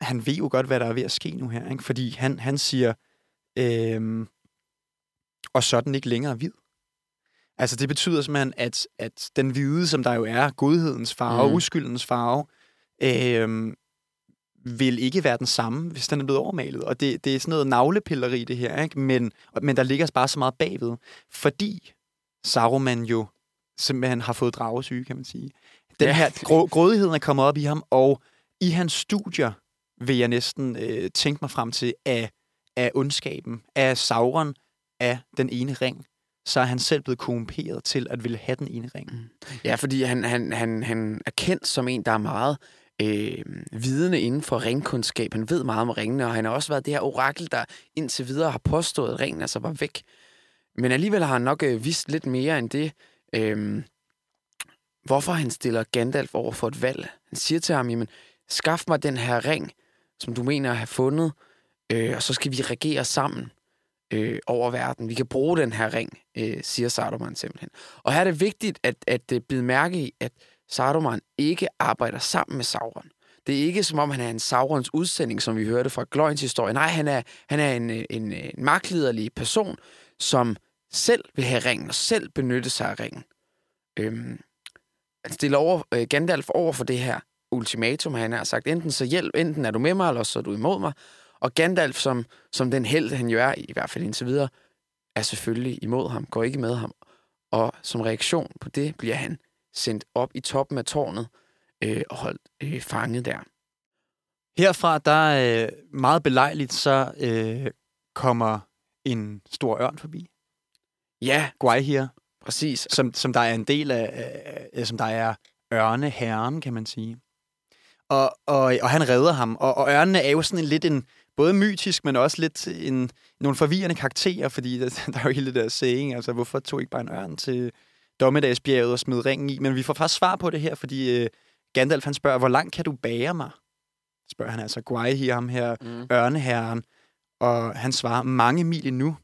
han ved jo godt, hvad der er ved at ske nu her. Ikke? Fordi han, han siger, øhm, og så er den ikke længere hvid. Altså det betyder simpelthen, at, at den hvide, som der jo er, godhedens farve, mm. uskyldens farve, øhm, vil ikke være den samme, hvis den er blevet overmalet. Og det, det er sådan noget navlepilleri, det her, ikke? Men, men der ligger bare så meget bagved. Fordi Saruman jo simpelthen har fået dragesyge, kan man sige. Den Ja. her grå, grådigheden er kommet op i ham, og i hans studier vil jeg næsten øh, tænke mig frem til, af, af ondskaben, af Sauron, af den ene ring, så er han selv blevet korrumperet til at ville have den ene ring. Mm. Ja, fordi han, han, han, han er kendt som en, der er meget øh, vidende inden for ringkundskab. Han ved meget om ringene, og han har også været det her orakel, der indtil videre har påstået, at ringen altså var væk. Men alligevel har han nok øh, vidst lidt mere end det. Øh, hvorfor han stiller Gandalf over for et valg. Han siger til ham, jamen, skaf mig den her ring, som du mener at have fundet, øh, og så skal vi regere sammen øh, over verden. Vi kan bruge den her ring, øh, siger Saruman simpelthen. Og her er det vigtigt at, at det bide mærke i, at Saruman ikke arbejder sammen med Sauron. Det er ikke som om, han er en Saurons udsending, som vi hørte fra Gløjens historie. Nej, han er, han er en, øh, en, øh, en magtliderlig person, som selv vil have ringen, og selv benytte sig af ringen. Øhm, altså, han stiller over, øh, Gandalf over for det her ultimatum. Han har sagt, enten så hjælp, enten er du med mig, eller så er du imod mig. Og Gandalf, som, som den held, han jo er, i hvert fald indtil videre, er selvfølgelig imod ham, går ikke med ham. Og som reaktion på det, bliver han sendt op i toppen af tårnet øh, og holdt øh, fanget der. Herfra, der er øh, meget belejligt, så øh, kommer en stor ørn forbi. Ja, Gwaihir, præcis. som, som der er en del af, af som der er ørneherren, kan man sige. Og, og, og han redder ham. Og, og ørnene er jo sådan en lidt en, både mytisk, men også lidt en, nogle forvirrende karakterer, fordi der, der er jo hele det der saying, altså hvorfor tog ikke bare en ørn til dommedagsbjerget og smed ringen i? Men vi får faktisk svar på det her, fordi øh, Gandalf han spørger, hvor langt kan du bære mig? Spørger han altså Gwaihir, ham her Mm. ørneherren, og han svarer, mange mil endnu,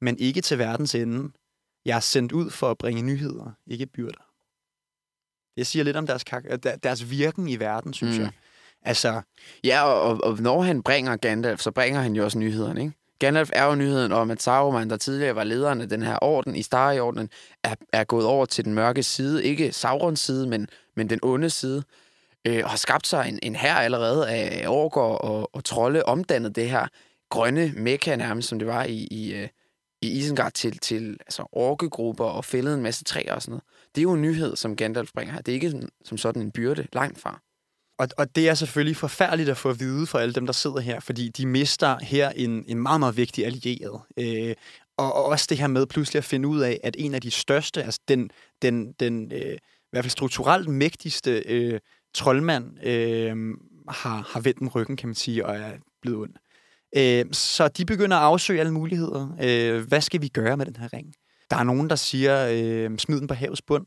men ikke til verdens ende. Jeg er sendt ud for at bringe nyheder, ikke byrder. Det siger lidt om deres, deres virken i verden, synes mm. jeg. Altså, Ja, og, og, når han bringer Gandalf, så bringer han jo også nyhederne, ikke? Gandalf er jo nyheden om, at Saruman, der tidligere var lederen af den her orden, i Starjordenen, er, er gået over til den mørke side. Ikke Saurons side, men, men den onde side. Øh, og har skabt sig en, en her allerede af orker og, og trolde, omdannet det her grønne mekka nærmest, som det var i, i, øh, i Isengard til, til altså, orkegrupper og fældet en masse træer og sådan noget. Det er jo en nyhed, som Gandalf bringer her. Det er ikke sådan, som sådan en byrde langt fra. Og, og det er selvfølgelig forfærdeligt at få at vide for alle dem, der sidder her, fordi de mister her en, en meget, meget vigtig allieret. Øh, og, og også det her med pludselig at finde ud af, at en af de største, altså den, den, den øh, i hvert fald strukturelt mægtigste øh, troldmand, øh, har, har vendt den ryggen, kan man sige, og er blevet ond. Øh, så de begynder at afsøge alle muligheder. Øh, hvad skal vi gøre med den her ring? Der er nogen, der siger, øh, smid den på havets bund,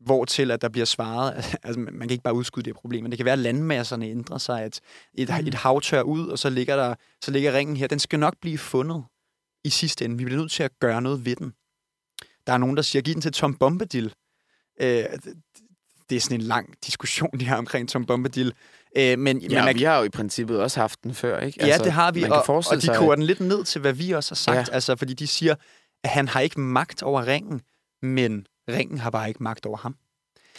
hvor til at der bliver svaret, altså man kan ikke bare udskyde det problem, men det kan være, at landmasserne ændrer sig, at et, et hav tør ud, og så ligger, der, så ligger ringen her. Den skal nok blive fundet i sidste ende. Vi bliver nødt til at gøre noget ved den. Der er nogen, der siger, giv den til Tom Bombadil. Øh, det er sådan en lang diskussion, de har omkring Tom Bombadil. Øh, men, ja, men man, vi har jo i princippet også haft den før, ikke? Altså, ja, det har vi, og, og de koger den lidt ned til, hvad vi også har sagt. Ja. Altså, fordi de siger, at han har ikke magt over ringen, men ringen har bare ikke magt over ham.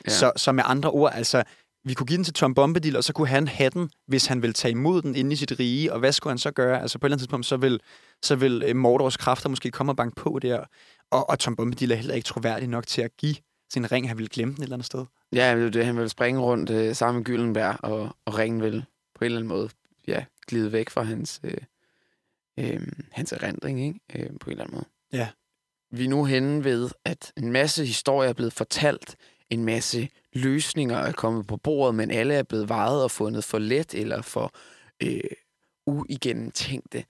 Ja. Så, så med andre ord, altså, vi kunne give den til Tom Bombadil, og så kunne han have den, hvis han vil tage imod den inde i sit rige, og hvad skulle han så gøre? Altså på et eller andet tidspunkt, så vil, så vil øh, Mordors kræfter måske komme og banke på der, og, og Tom Bombadil er heller ikke troværdig nok til at give sin ring, han vil glemme den et eller andet sted. Ja, det, han vil springe rundt øh, sammen med Gyllenberg, og, og ringen vil på en eller anden måde ja, glide væk fra hans, øh, øh, hans erindring, ikke? Øh, på en eller anden måde. Ja. Vi er nu henne ved, at en masse historier er blevet fortalt, en masse løsninger er kommet på bordet, men alle er blevet vejet og fundet for let eller for øh, uigennemtænkte.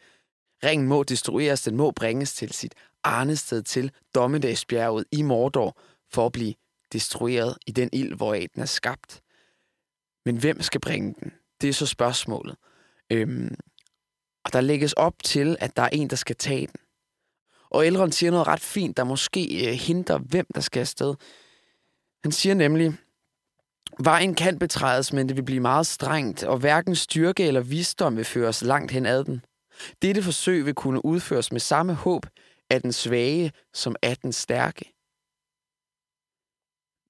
Ringen må destrueres, den må bringes til sit arnested til Dommedagsbjerget i Mordor for at blive destrueret i den ild, hvor den er skabt. Men hvem skal bringe den? Det er så spørgsmålet. Øhm, og der lægges op til, at der er en, der skal tage den. Og Elrond siger noget ret fint, der måske øh, hindrer, hvem der skal afsted. Han siger nemlig, Vejen kan betrædes, men det vil blive meget strengt, og hverken styrke eller visdom vil føres langt hen ad den. Dette forsøg vil kunne udføres med samme håb af den svage som af den stærke.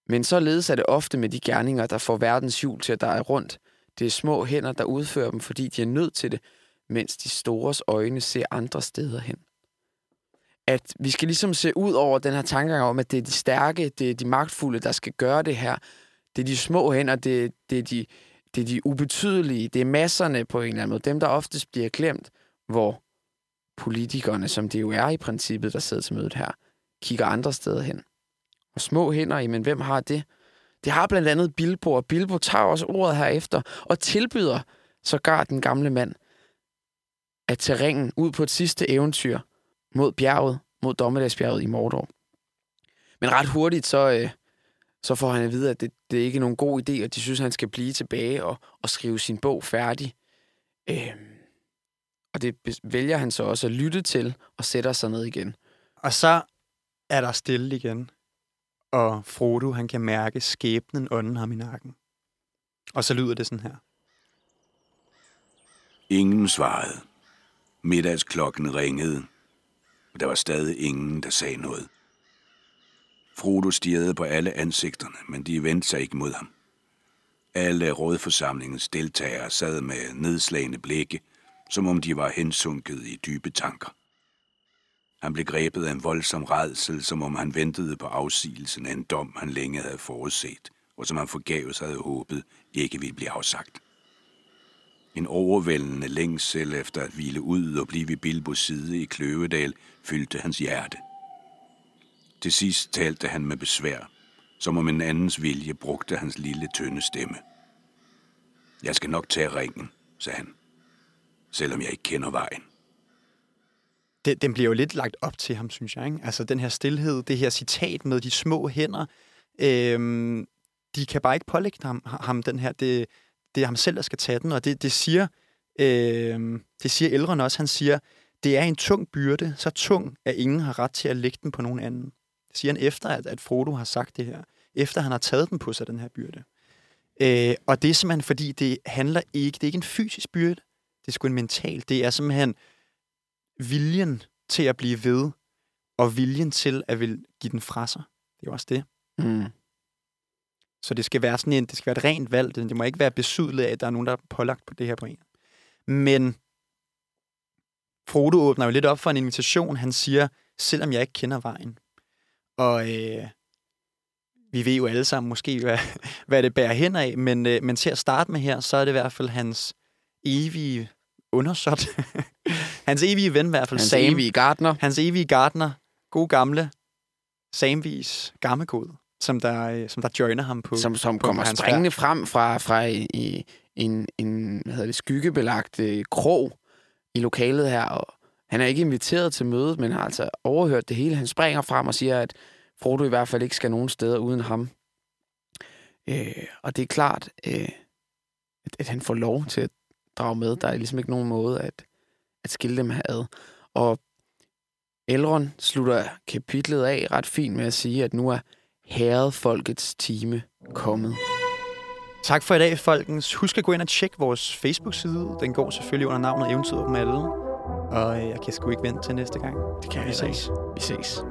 Men således er det ofte med de gerninger, der får verdens hjul til at dreje rundt. Det er små hænder, der udfører dem, fordi de er nødt til det, mens de stores øjne ser andre steder hen. At vi skal ligesom se ud over den her tankegang om, at det er de stærke, det er de magtfulde, der skal gøre det her. Det er de små hænder, det, det, er de, det er de ubetydelige, det er masserne på en eller anden måde. Dem, der oftest bliver glemt, hvor politikerne, som det jo er i princippet, der sidder til mødet her, kigger andre steder hen. Og små hænder, men hvem har det? Det har blandt andet Bilbo, og Bilbo tager også ordet herefter og tilbyder sågar den gamle mand at tage ringen ud på et sidste eventyr mod bjerget, mod Dommedagsbjerget i Mordor. Men ret hurtigt, så, øh, så får han at vide, at det, det er ikke nogen god idé, og de synes, han skal blive tilbage og, og skrive sin bog færdig. Øh, og det vælger han så også at lytte til og sætter sig ned igen. Og så er der stille igen og Frodo han kan mærke skæbnen ånden ham i nakken. Og så lyder det sådan her. Ingen svarede. Middagsklokken ringede, men der var stadig ingen, der sagde noget. Frodo stirrede på alle ansigterne, men de vendte sig ikke mod ham. Alle rådforsamlingens deltagere sad med nedslagende blikke, som om de var hensunket i dybe tanker. Han blev grebet af en voldsom redsel, som om han ventede på afsigelsen af en dom, han længe havde forudset, og som han forgæves havde håbet ikke ville blive afsagt. En overvældende længsel efter at hvile ud og blive ved Bilbos side i Kløvedal fyldte hans hjerte. Til sidst talte han med besvær, som om en andens vilje brugte hans lille, tynde stemme. Jeg skal nok tage ringen, sagde han, selvom jeg ikke kender vejen det, den bliver jo lidt lagt op til ham, synes jeg. Ikke? Altså den her stillhed, det her citat med de små hænder, øhm, de kan bare ikke pålægge ham, ham den her, det, det er ham selv, der skal tage den, og det, det siger, øh, det siger Elrond også, han siger, det er en tung byrde, så tung, at ingen har ret til at lægge den på nogen anden. Det siger han efter, at, at Frodo har sagt det her. Efter han har taget den på sig, den her byrde. Øh, og det er simpelthen, fordi det handler ikke, det er ikke en fysisk byrde, det er sgu en mental. Det er simpelthen viljen til at blive ved, og viljen til at vil give den fra sig. Det er jo også det. Mm. Så det skal være sådan en, det skal være et rent valg. Det må ikke være besudlet af, at der er nogen, der er pålagt på det her på en. Men Frodo åbner jo lidt op for en invitation. Han siger, selvom jeg ikke kender vejen. Og øh, vi ved jo alle sammen måske, hvad, hvad det bærer hen af, men, øh, men til at starte med her, så er det i hvert fald hans evige undersåt. hans evige ven i hvert fald, Hans Sam. evige gardner. Hans evige gardner, god gamle Samvis gammegod, som der, øh, som der joiner ham på. som, som på kommer hans springende frem fra, fra i, i en, en hvad hedder det, skyggebelagt øh, krog i lokalet her. Og han er ikke inviteret til mødet, men har altså overhørt det hele. Han springer frem og siger, at Frodo i hvert fald ikke skal nogen steder uden ham. Øh, og det er klart, øh, at, at han får lov til at drage med. Der er ligesom ikke nogen måde at, at skille dem her ad. Og Elrond slutter kapitlet af ret fint med at sige, at nu er herredfolkets time kommet. Tak for i dag, folkens. Husk at gå ind og tjekke vores Facebook-side. Den går selvfølgelig under navnet Eventyr om alle. Og øh, jeg kan sgu ikke vente til næste gang. Det kan Vi ses. Vi ses.